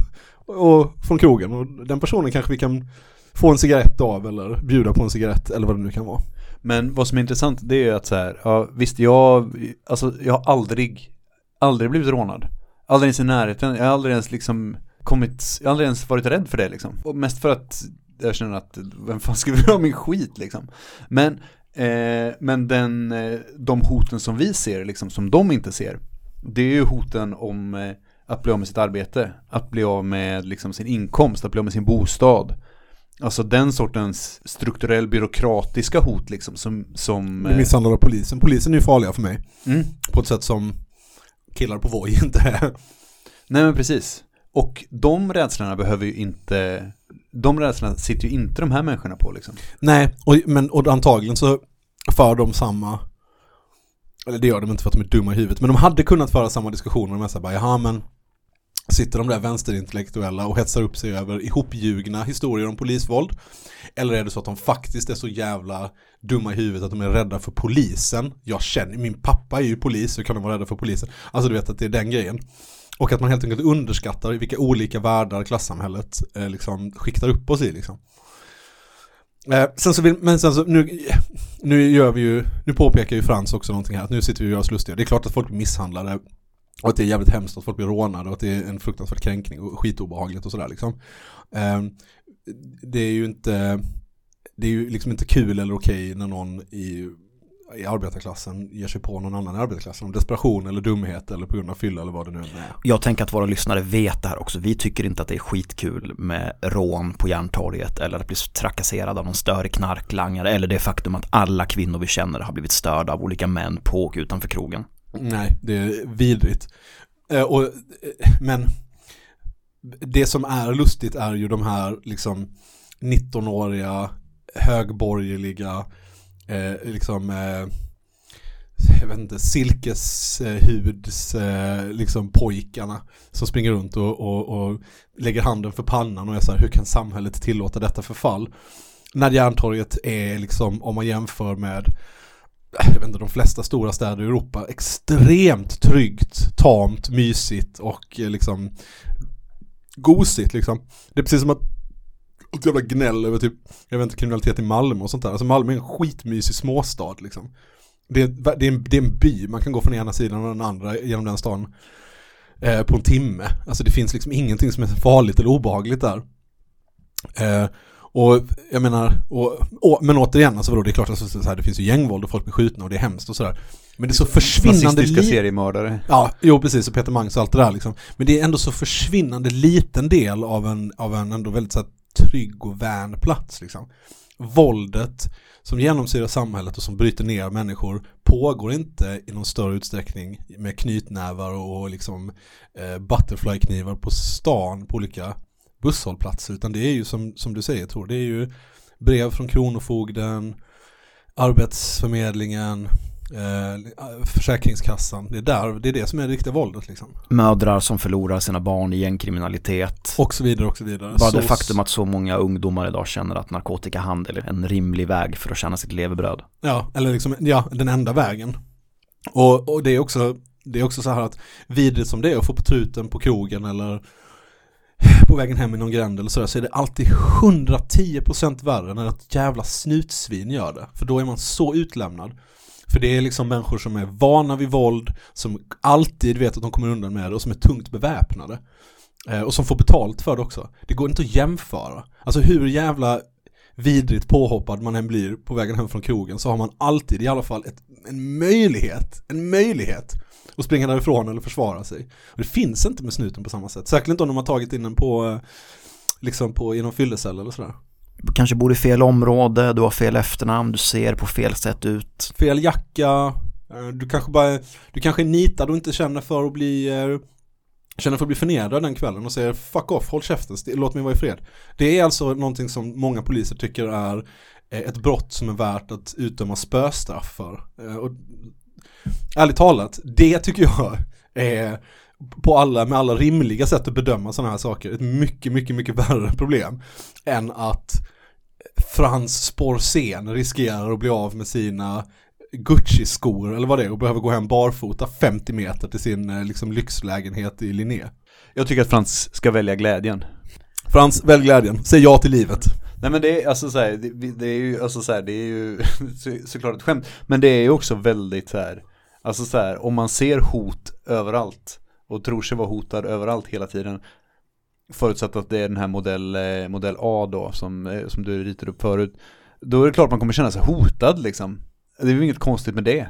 och, från krogen och den personen kanske vi kan få en cigarett av eller bjuda på en cigarett eller vad det nu kan vara. Men vad som är intressant det är att så här, ja, visst jag, alltså jag har aldrig, aldrig blivit rånad. Aldrig ens i närheten, jag har aldrig ens liksom kommit, jag har aldrig ens varit rädd för det liksom. Och mest för att jag känner att, vem fan ska vilja ha min skit liksom. Men, eh, men den, eh, de hoten som vi ser liksom, som de inte ser, det är ju hoten om eh, att bli av med sitt arbete, att bli av med liksom sin inkomst, att bli av med sin bostad. Alltså den sortens strukturell byråkratiska hot liksom som... som Bli misshandlad av polisen. Polisen är ju farliga för mig. mm. På ett sätt som killar på Voi inte är. Nej men precis. Och de rädslorna behöver ju inte, de rädslorna sitter ju inte de här människorna på liksom. Nej, och, men och antagligen så för de samma eller det gör de inte för att de är dumma i huvudet, men de hade kunnat föra samma diskussioner med sig bara, jaha men sitter de där vänsterintellektuella och hetsar upp sig över ihopljugna historier om polisvåld? Eller är det så att de faktiskt är så jävla dumma i huvudet att de är rädda för polisen? Jag känner, min pappa är ju polis, hur kan de vara rädda för polisen? Alltså du vet att det är den grejen. Och att man helt enkelt underskattar vilka olika världar klassamhället eh, liksom skiktar upp oss i liksom. Eh, sen så vill, men sen så, nu, nu gör vi ju, nu påpekar ju Frans också någonting här, att nu sitter vi och gör oss lustiga. Det är klart att folk blir misshandlade och att det är jävligt hemskt att folk blir rånade och att det är en fruktansvärd kränkning och skitobehagligt och sådär liksom. Ehm, det är ju inte, det är ju liksom inte kul eller okej när någon i i arbetarklassen ger sig på någon annan i arbetarklassen. Om desperation eller dumhet eller på grund av fylla eller vad det nu är. Jag tänker att våra lyssnare vet det här också. Vi tycker inte att det är skitkul med rån på Järntorget eller att bli trakasserad av någon större knarklangare eller det faktum att alla kvinnor vi känner har blivit störda av olika män på och utanför krogen. Nej, det är vidrigt. Eh, och, eh, men det som är lustigt är ju de här liksom 19-åriga högborgerliga eh, liksom eh, jag vet inte, silkeshuds eh, liksom pojkarna som springer runt och, och, och lägger handen för pannan och är så här, hur kan samhället tillåta detta förfall? När Järntorget är liksom, om man jämför med jag vet inte, de flesta stora städer i Europa extremt tryggt, tamt, mysigt och eh, liksom gosigt liksom. Det är precis som att ett jävla gnäll över typ, jag vet inte, kriminalitet i Malmö och sånt där. Alltså Malmö är en skitmysig småstad liksom. Det är, det, är en, det är en by, man kan gå från ena sidan och den andra genom den stan eh, på en timme. Alltså det finns liksom ingenting som är farligt eller obehagligt där. Eh, och jag menar, och, och, men återigen, alltså vadå, det är klart att alltså, så här, det finns ju gängvåld och folk blir skjutna och det är hemskt och sådär. Men det är så försvinnande lite... seriemördare. Ja, jo precis, och Peter Mangs och allt det där liksom. Men det är ändå så försvinnande liten del av en, av en ändå väldigt så här, trygg och vän plats liksom. Våldet som genomsyrar samhället och som bryter ner människor pågår inte i någon större utsträckning med knytnävar och liksom eh, butterflyknivar på stan på olika busshållplatser utan det är ju som, som du säger Tor, det är ju brev från Kronofogden, Arbetsförmedlingen, eh, Försäkringskassan. Det är, där, det är det som är det riktiga våldet. Liksom. Mödrar som förlorar sina barn i gängkriminalitet. Och så vidare och så vidare. Bara så... det faktum att så många ungdomar idag känner att narkotikahandel är en rimlig väg för att tjäna sitt levebröd. Ja, eller liksom, ja, den enda vägen. Och, och det är också det är också så här att vidrigt som det är att få på truten på krogen eller på vägen hem i någon gränd eller sådär så är det alltid 110% värre när ett jävla snutsvin gör det. För då är man så utlämnad. För det är liksom människor som är vana vid våld, som alltid vet att de kommer undan med det och som är tungt beväpnade. Eh, och som får betalt för det också. Det går inte att jämföra. Alltså hur jävla vidrigt påhoppad man än blir på vägen hem från krogen så har man alltid i alla fall ett, en möjlighet, en möjlighet att springa därifrån eller försvara sig. Och det finns inte med snuten på samma sätt. Säkert inte om de har tagit in den på, eh, liksom på, någon fyllecell eller sådär. Du kanske bor i fel område, du har fel efternamn, du ser på fel sätt ut. Fel jacka, eh, du kanske bara, du kanske är nitad och inte känner för att bli eh, känner för att bli förnedrad den kvällen och säger fuck off, håll käften, låt mig vara i fred. Det är alltså någonting som många poliser tycker är ett brott som är värt att utdöma spöstraff för. Och ärligt talat, det tycker jag är på alla, med alla rimliga sätt att bedöma sådana här saker, ett mycket, mycket, mycket värre problem än att Frans Sporsen riskerar att bli av med sina Gucci-skor eller vad det är och behöver gå hem barfota 50 meter till sin eh, liksom, lyxlägenhet i Linné. Jag tycker att Frans ska välja glädjen. Frans, välj glädjen. Säg ja till livet. Nej men det är alltså så här, det, det, är ju, alltså så här, det är ju så, såklart ett skämt. Men det är ju också väldigt så här, alltså så här, om man ser hot överallt och tror sig vara hotad överallt hela tiden. Förutsatt att det är den här modell, eh, modell A då som, eh, som du ritade upp förut. Då är det klart man kommer känna sig hotad liksom. Det är ju inget konstigt med det.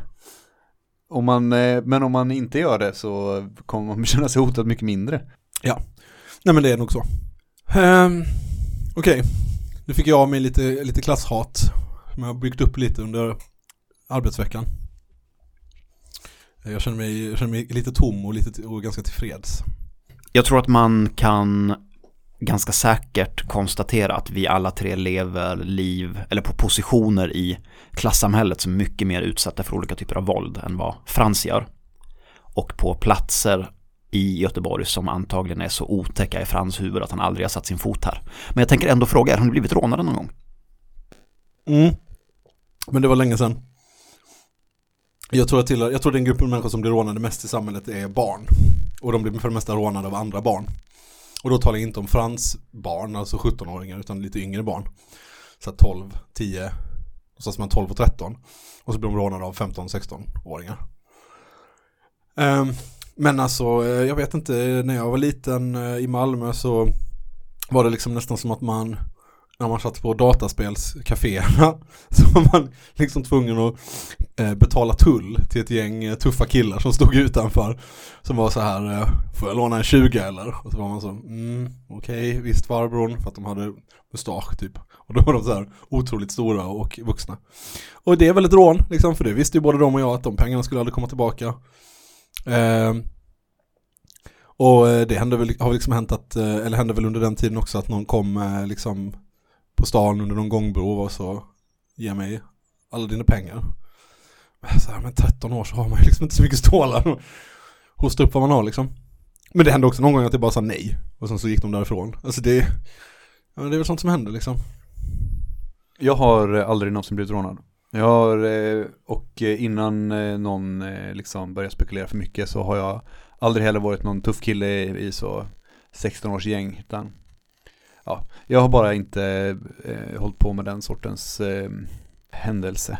Om man, eh, men om man inte gör det så kommer man känna sig hotad mycket mindre. Ja, nej men det är nog så. Um, Okej, okay nu fick jag av mig lite, lite klasshat som jag har byggt upp lite under arbetsveckan. Jag känner mig, jag känner mig lite tom och, lite, och ganska tillfreds. Jag tror att man kan ganska säkert konstatera att vi alla tre lever liv, eller på positioner i klassamhället som är mycket mer utsatta för olika typer av våld än vad Frans gör. Och på platser i Göteborg som antagligen är så otäcka i Frans huvud att han aldrig har satt sin fot här. Men jag tänker ändå fråga, har ni blivit rånade någon gång? Mm. Men det var länge sedan. Jag tror, att till, jag tror den gruppen människor som blir rånade mest i samhället är barn. Och de blir för det mesta rånade av andra barn. Och då talar jag inte om Frans barn, alltså 17-åringar, utan lite yngre barn. Så 12, 10, och så man 12 och 13. Och så blir de rånade av 15-16-åringar. Um, ehm, men alltså, eh, jag vet inte, eh, när jag var liten eh, i Malmö så var det liksom nästan som att man när man satt på dataspelscaféerna så var man liksom tvungen att betala tull till ett gäng tuffa killar som stod utanför. Som var så här, får jag låna en 20 eller? Och så var man så, mm, okej, okay, visst farbrorn, för att de hade mustasch typ. Och då var de så här otroligt stora och vuxna. Och det är väl ett rån, liksom, för det visste ju både de och jag att de pengarna skulle aldrig komma tillbaka. Ehm, eh, och det hände väl, har liksom hänt att, eh, eller hände väl under den tiden också att någon kom eh, liksom på stan under någon gångbro och så ge mig alla dina pengar. Så här, med 13 år så har man ju liksom inte så mycket stålar. Hosta upp vad man har liksom. Men det hände också någon gång att jag bara sa nej. Och sen så gick de därifrån. Alltså det, ja, det är väl sånt som händer liksom. Jag har aldrig någonsin blivit rånad. Jag har, och innan någon liksom börjar spekulera för mycket så har jag aldrig heller varit någon tuff kille i, så 16 års gäng. Utan, ja, jag har bara inte eh, hållit på med den sortens eh, händelse.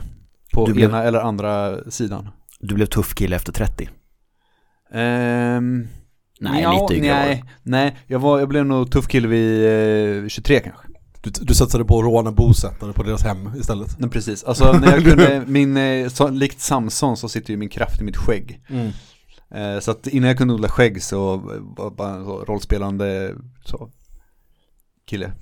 På Du ena blev- eller andra sidan. Du blev tuff kille efter 30. Ehm, Nej, ja, lite yngre nej, nej, jag, var, jag blev nog tuff kille vid eh, 23 kanske. Du, du satsade på att råna bosättare på deras hem istället. Nej, precis, alltså när jag kunde, min, eh, så, likt Samson så sitter ju min kraft i mitt skägg. Mm. Eh, så att innan jag kunde odla skägg så var bara så rollspelande så, kille.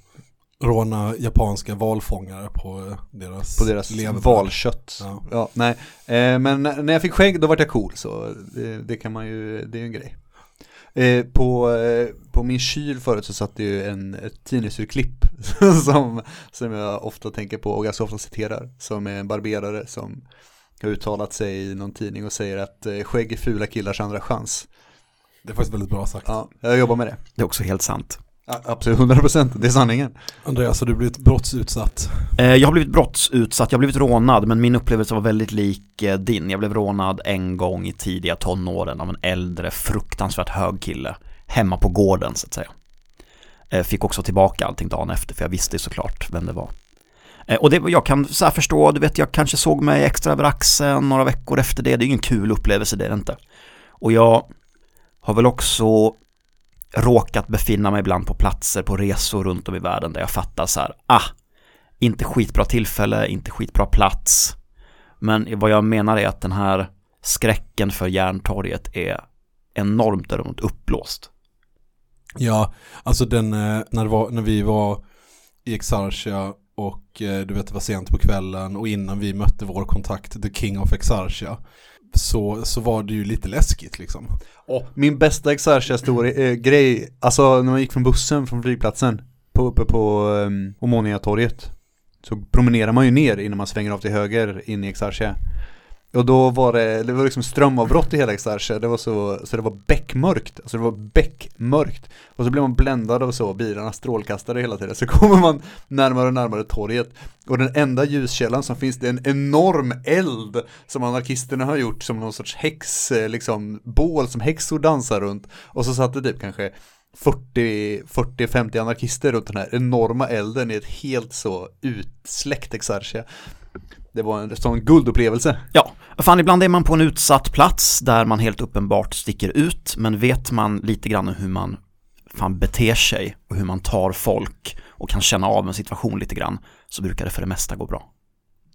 Råna japanska valfångare på eh, deras På deras leverbröd. valkött. Ja. Ja. nej. Eh, men när jag fick skägg då var jag cool så det, det kan man ju, det är ju en grej. Eh, på, eh, på min kyl förut så satt det ju en, ett tidningsurklipp som, som jag ofta tänker på och ganska ofta citerar. Som är en barberare som har uttalat sig i någon tidning och säger att eh, skägg är fula killars andra chans. Det är faktiskt väldigt bra sagt. Ja, jag jobbar med det. Det är också helt sant. Ja, absolut, 100% det är sanningen. Andreas, har du blivit brottsutsatt? Eh, Jag har blivit brottsutsatt, jag har blivit rånad men min upplevelse var väldigt lik eh, din. Jag blev rånad en gång i tidiga tonåren av en äldre fruktansvärt hög kille hemma på gården så att säga. Eh, Fick också tillbaka allting dagen efter för jag visste såklart vem det var. Och det, jag kan så här förstå, du vet jag kanske såg mig extra över axeln några veckor efter det. Det är ingen kul upplevelse, det är det inte. Och jag har väl också råkat befinna mig ibland på platser på resor runt om i världen där jag fattar så här, ah, inte skitbra tillfälle, inte skitbra plats. Men vad jag menar är att den här skräcken för Järntorget är enormt däremot uppblåst. Ja, alltså den, eh, när, det var, när vi var i Exarchia och eh, du vet det var sent på kvällen och innan vi mötte vår kontakt, The King of Exarchia, så, så var det ju lite läskigt liksom. Oh, min bästa Exarchia-grej, eh, alltså när man gick från bussen från flygplatsen på, uppe på um, Omonia-torget så promenerar man ju ner innan man svänger av till höger in i Exarchia. Och då var det, det var liksom strömavbrott i hela Exarche, det var så, så det var bäckmörkt, alltså det var bäckmörkt. Och så blev man bländad av så, bilarna strålkastade hela tiden, så kommer man närmare och närmare torget. Och den enda ljuskällan som finns, det är en enorm eld som anarkisterna har gjort som någon sorts häx, eh, liksom bål som häxor dansar runt. Och så satt det typ kanske 40-50 anarkister runt den här enorma elden i ett helt så utsläckt Exarchia. Det var en sån guldupplevelse. Ja, fan ibland är man på en utsatt plats där man helt uppenbart sticker ut men vet man lite grann hur man fan beter sig och hur man tar folk och kan känna av en situation lite grann så brukar det för det mesta gå bra.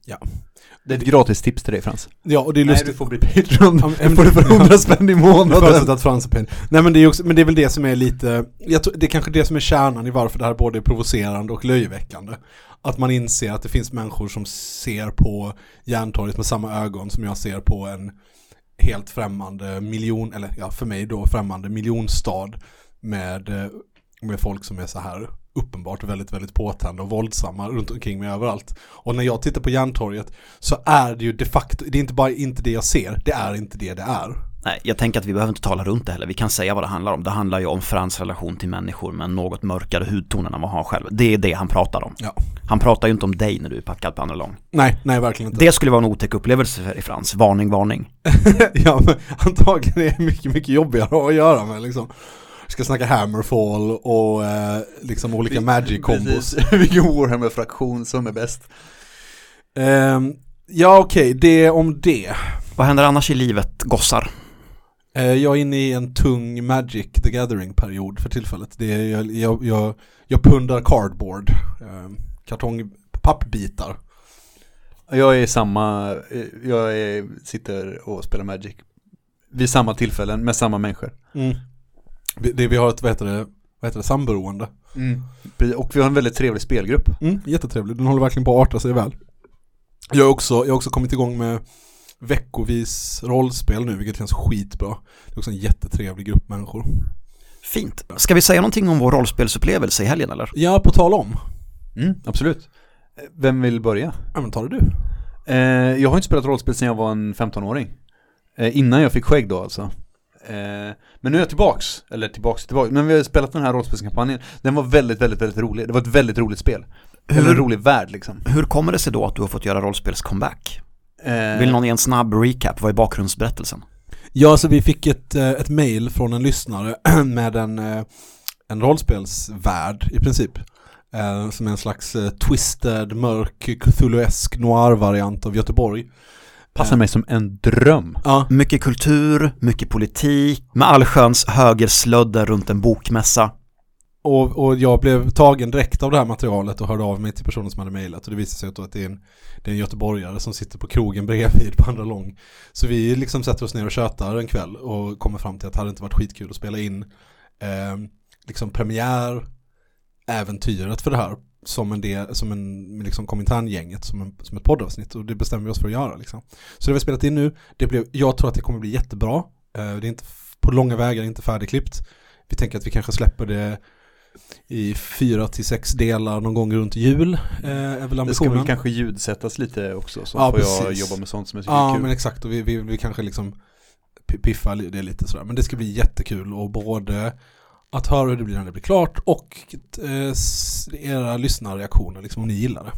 Ja, Det är ett gratis tips till dig Frans. ja och det är Nej, lustigt. du får bli Patreon. Ja, men- Du får det för 100 spänn i månaden. Att Frans är pen. Nej men det är, också, men det är väl det som är lite, jag tror, det är kanske det som är kärnan i varför det här både är provocerande och löjeväckande. Att man inser att det finns människor som ser på Järntorget med samma ögon som jag ser på en helt främmande miljon, eller ja för mig då främmande miljonstad med, eh, med folk som är så här uppenbart väldigt, väldigt påtända och våldsamma runt omkring mig överallt. Och när jag tittar på Järntorget så är det ju de facto, det är inte bara inte det jag ser, det är inte det det är. Nej, jag tänker att vi behöver inte tala runt det heller. Vi kan säga vad det handlar om. Det handlar ju om Frans relation till människor med något mörkare hudton än vad han har själv. Det är det han pratar om. Ja. Han pratar ju inte om dig när du är packad på andra lång. Nej, nej verkligen inte. Det skulle vara en otäck upplevelse för dig Frans. Varning, varning. ja, men antagligen är det mycket, mycket jobbigare att göra med liksom. Ska snacka Hammerfall och eh, liksom olika Magic-kombos. Precis. Vilken Warhammer-fraktion som är bäst. Ehm, ja, okej, det om det. Vad händer annars i livet, gossar? Eh, jag är inne i en tung Magic the Gathering-period för tillfället. Det är, jag, jag, jag, jag pundar cardboard. Ehm, kartong, pappbitar. Jag är samma, eh, jag är, sitter och spelar Magic vid samma tillfällen med samma människor. Vi, det, vi har ett, vad heter det, vad heter det, samberoende. Och vi har en väldigt trevlig spelgrupp. Mm, jättetrevlig, den håller verkligen på att arta sig väl. Jag har också, jag har också kommit igång med veckovis rollspel nu, vilket känns skitbra. Det är också en jättetrevlig grupp människor. Fint. Ska vi säga någonting om vår rollspelsupplevelse i helgen eller? Ja, på tal om. Mm, absolut. Vem vill börja? Ja, men tar det du. Eh, jag har inte spelat rollspel sedan jag var en 15-åring. Eh, innan jag fick skägg då alltså. Eh, men nu är jag tillbaks, eller tillbaks, tillbaks. Men vi har spelat den här rollspelskampanjen. Den var väldigt, väldigt, väldigt rolig. Det var ett väldigt roligt spel. Eller en rolig värld liksom. Hur kommer det sig då att du har fått göra rollspels-comeback? Eh, Vill någon ge en snabb recap? Vad är bakgrundsberättelsen? Ja, så vi fick ett, eh, ett mail från en lyssnare med en, eh, en rollspelsvärld i princip. Som är en slags twisted, mörk, Cthulhuesk noir-variant av Göteborg. Passar mig som en dröm. Ja, Mycket kultur, mycket politik, med allsköns högerslödder runt en bokmässa och, och jag blev tagen direkt av det här materialet och hörde av mig till personen som hade mejlat och det visade sig då att det är, en, det är en göteborgare som sitter på krogen bredvid på andra lång. Så vi liksom sätter oss ner och tjötar en kväll och kommer fram till att det hade inte varit skitkul att spela in eh, liksom premiär äventyret för det här som en del, som en, liksom Komintern-gänget, som, en, som ett poddavsnitt och det bestämmer vi oss för att göra liksom. Så det vi har spelat in nu, det blev, jag tror att det kommer bli jättebra. Eh, det är inte på långa vägar inte färdigklippt. Vi tänker att vi kanske släpper det i fyra till sex delar någon gång runt jul. Eh, är väl Det ska väl kanske ljudsättas lite också, så Ja, får jag precis. jobba med sånt som jag tycker Ja är kul. men exakt och vi, vi, vi kanske liksom pi- piffar det lite sådär. Men det ska bli jättekul och både att höra hur det blir när det blir klart och eh, era lyssnarreaktioner liksom om ni gillar det.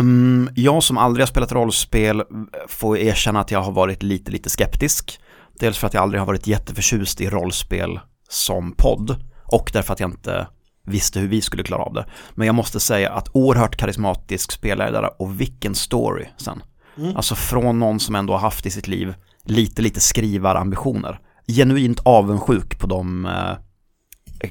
Mm, jag som aldrig har spelat rollspel får erkänna att jag har varit lite, lite skeptisk. Dels för att jag aldrig har varit jätteförtjust i rollspel som podd och därför att jag inte visste hur vi skulle klara av det. Men jag måste säga att oerhört karismatisk spelledare och vilken story sen. Mm. Alltså från någon som ändå har haft i sitt liv lite, lite skrivarambitioner. Genuint avundsjuk på de eh,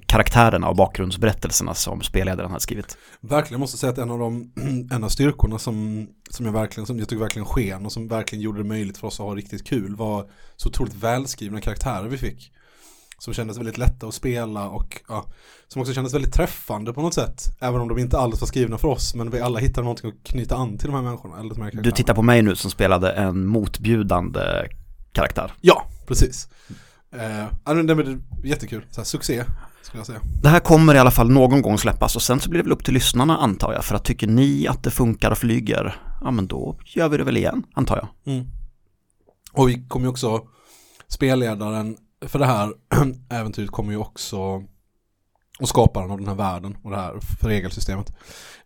karaktärerna och bakgrundsberättelserna som spelledaren har skrivit. Verkligen måste säga att en av de en av styrkorna som, som jag verkligen som jag tycker verkligen sken och som verkligen gjorde det möjligt för oss att ha riktigt kul var så otroligt välskrivna karaktärer vi fick. Som kändes väldigt lätta att spela och ja, som också kändes väldigt träffande på något sätt. Även om de inte alls var skrivna för oss men vi alla hittade någonting att knyta an till de här människorna. Eller de här Du tittar på mig nu som spelade en motbjudande karaktär. Ja, precis. Eh, det är jättekul, så här, succé skulle jag säga. Det här kommer i alla fall någon gång släppas och sen så blir det väl upp till lyssnarna antar jag. För att tycker ni att det funkar och flyger, ja men då gör vi det väl igen, antar jag. Mm. Och vi kommer ju också, spelledaren för det här äventyret kommer ju också, och skaparen av den här världen och det här för regelsystemet,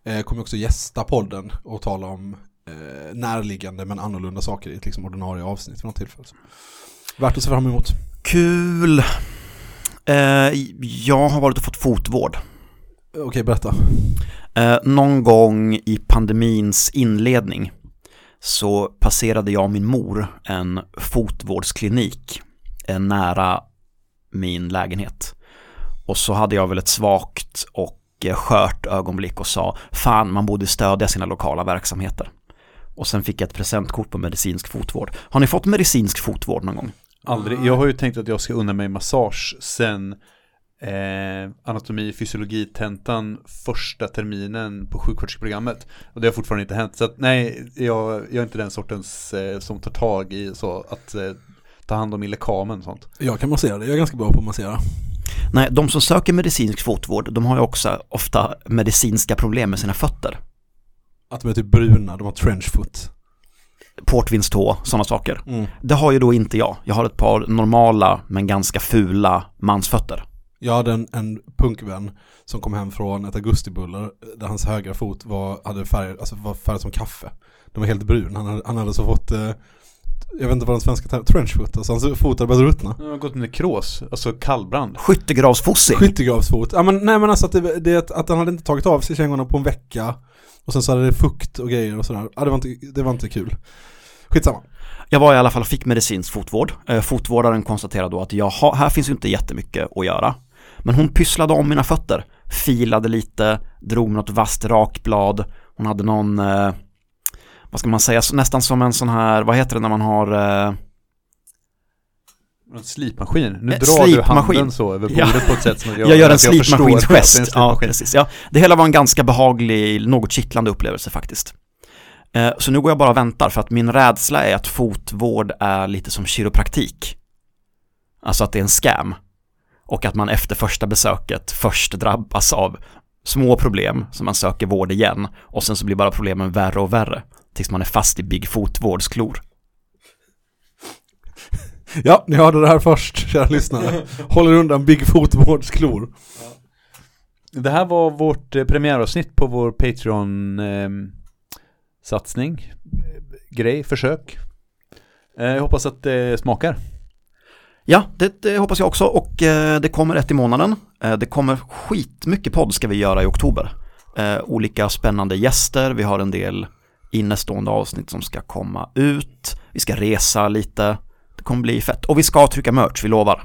eh, kommer också gästa podden och tala om eh, närliggande men annorlunda saker i ett liksom ordinarie avsnitt för något tillfälle. Värt att se fram emot. Kul! Eh, jag har varit och fått fotvård. Okej, berätta. Eh, någon gång i pandemins inledning så passerade jag och min mor en fotvårdsklinik Eh, nära min lägenhet. Och så hade jag väl ett svagt och eh, skört ögonblick och sa fan man borde stödja sina lokala verksamheter. Och sen fick jag ett presentkort på medicinsk fotvård. Har ni fått medicinsk fotvård någon gång? Aldrig. Jag har ju tänkt att jag ska unna mig massage sen eh, anatomi och fysiologitentan första terminen på sjuksköterskeprogrammet. Och det har fortfarande inte hänt. Så att, nej, jag, jag är inte den sortens eh, som tar tag i så att eh, ta hand om min lekamen och sånt. Jag kan massera det, jag är ganska bra på att massera. Nej, de som söker medicinsk fotvård, de har ju också ofta medicinska problem med sina fötter. Att de är typ bruna, de har trenchfoot. Portvinstå, sådana saker. Mm. Det har ju då inte jag. Jag har ett par normala men ganska fula mansfötter. Jag hade en, en punkvän som kom hem från ett augustibuller där hans högra fot var, hade färg, alltså var färgad som kaffe. Den var helt brun. Han hade, han hade så fått, eh, jag vet inte vad den svenska termen, trenchfoot, alltså hans fot hade börjat ruttna. Jag har gått nekros, alltså kallbrand. Skyttegravsfossing. Skyttegravsfot. Ja men nej men alltså att, det, det, att- han hade inte tagit av sig kängorna på en vecka och sen så hade det fukt och grejer och sådär. Ja det var inte, det var inte kul. Skitsamma. Jag var i alla fall och fick medicinsk fotvård. Eh, Fotvårdaren konstaterade då att jag ha, här finns ju inte jättemycket att göra. Men hon pysslade om mina fötter filade lite, drog med något vasst rakblad. Hon hade någon, eh, vad ska man säga, nästan som en sån här, vad heter det när man har eh, En slipmaskin. Nu Eh, drar slipmaskin. du handen så över Ja. bordet på ett sätt som Jag gör jag är en slipmaskinsgest. Ja, precis. Ja, det hela var en ganska behaglig, något kittlande upplevelse faktiskt. Eh, Så nu går jag bara och väntar för att min rädsla är att fotvård är lite som kiropraktik. Alltså att det är en scam. Och att man efter första besöket först drabbas av små problem som man söker vård igen och sen så blir bara problemen värre och värre tills man är fast i Big Fotvårdsklor. Ja, ni hörde det här först, kära lyssnare. Håller undan Big Fotvårdsklor. Det här var vårt eh, premiäravsnitt på vår Patreon-satsning. Grej, försök. Eh, Jag hoppas att det smakar. Ja, det, det hoppas jag också och eh, det kommer ett i månaden. Eh, det kommer skitmycket podd ska vi göra i oktober. Eh, olika spännande gäster, vi har en del innestående avsnitt som ska komma ut. Vi ska resa lite. Det kommer bli fett. Och vi ska trycka merch, vi lovar.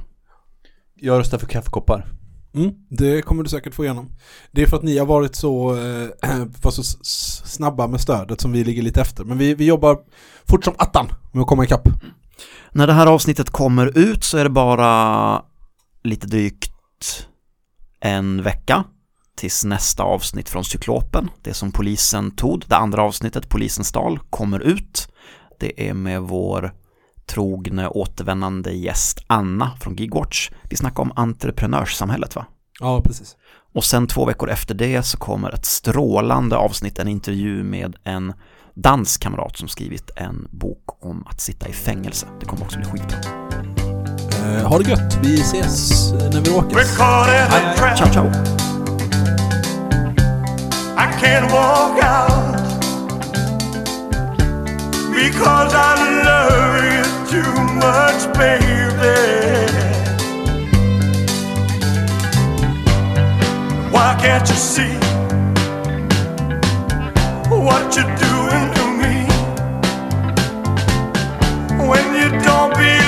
Jag röstar för kaffekoppar. Mm, det kommer du säkert få igenom. Det är för att ni har varit så, eh, var så snabba med stödet som vi ligger lite efter. Men vi, vi jobbar fort som attan med att komma ikapp. När det här avsnittet kommer ut så är det bara lite drygt en vecka tills nästa avsnitt från Cyklopen. Det som polisen tog, det andra avsnittet, Polisen stal, kommer ut. Det är med vår trogne återvännande gäst Anna från Gigwatch. Vi snackar om entreprenörssamhället va? Ja, precis. Och sen två veckor efter det så kommer ett strålande avsnitt, en intervju med en dansk kamrat som skrivit en bok om att sitta i fängelse. Det kommer också bli skitbra. Eh, ha det gött, vi ses när vi åker. Ciao, ciao! I can't walk out because I love you too much, baby. Why can't you see what you're doing to me when you don't believe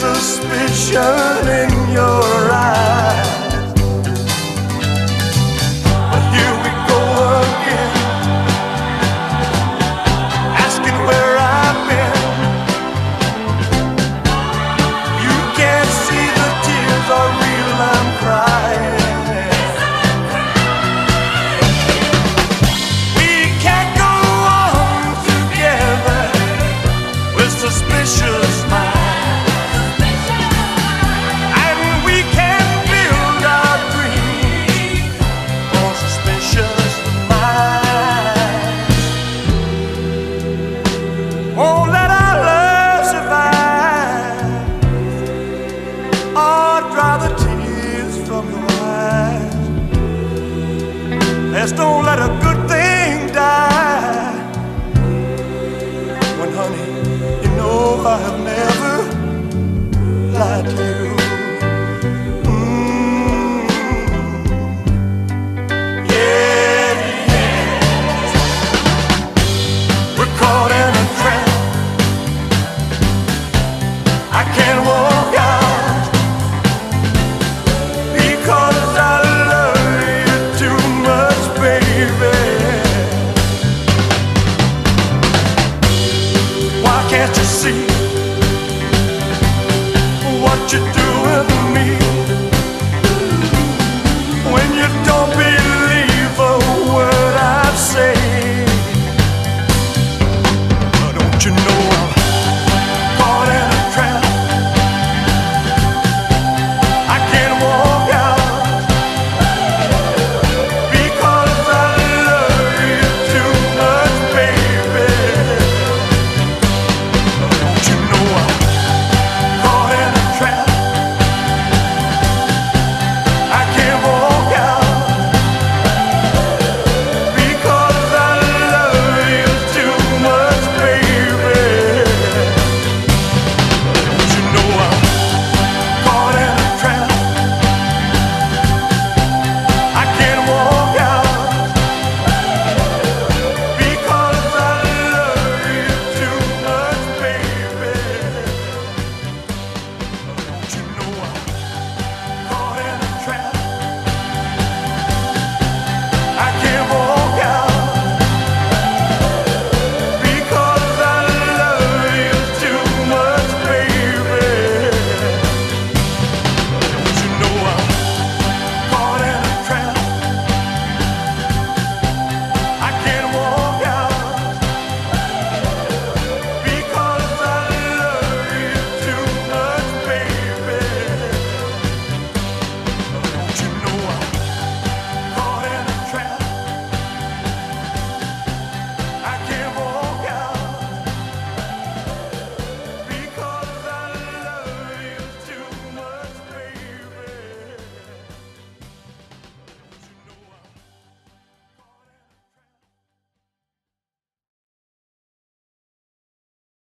suspicion in your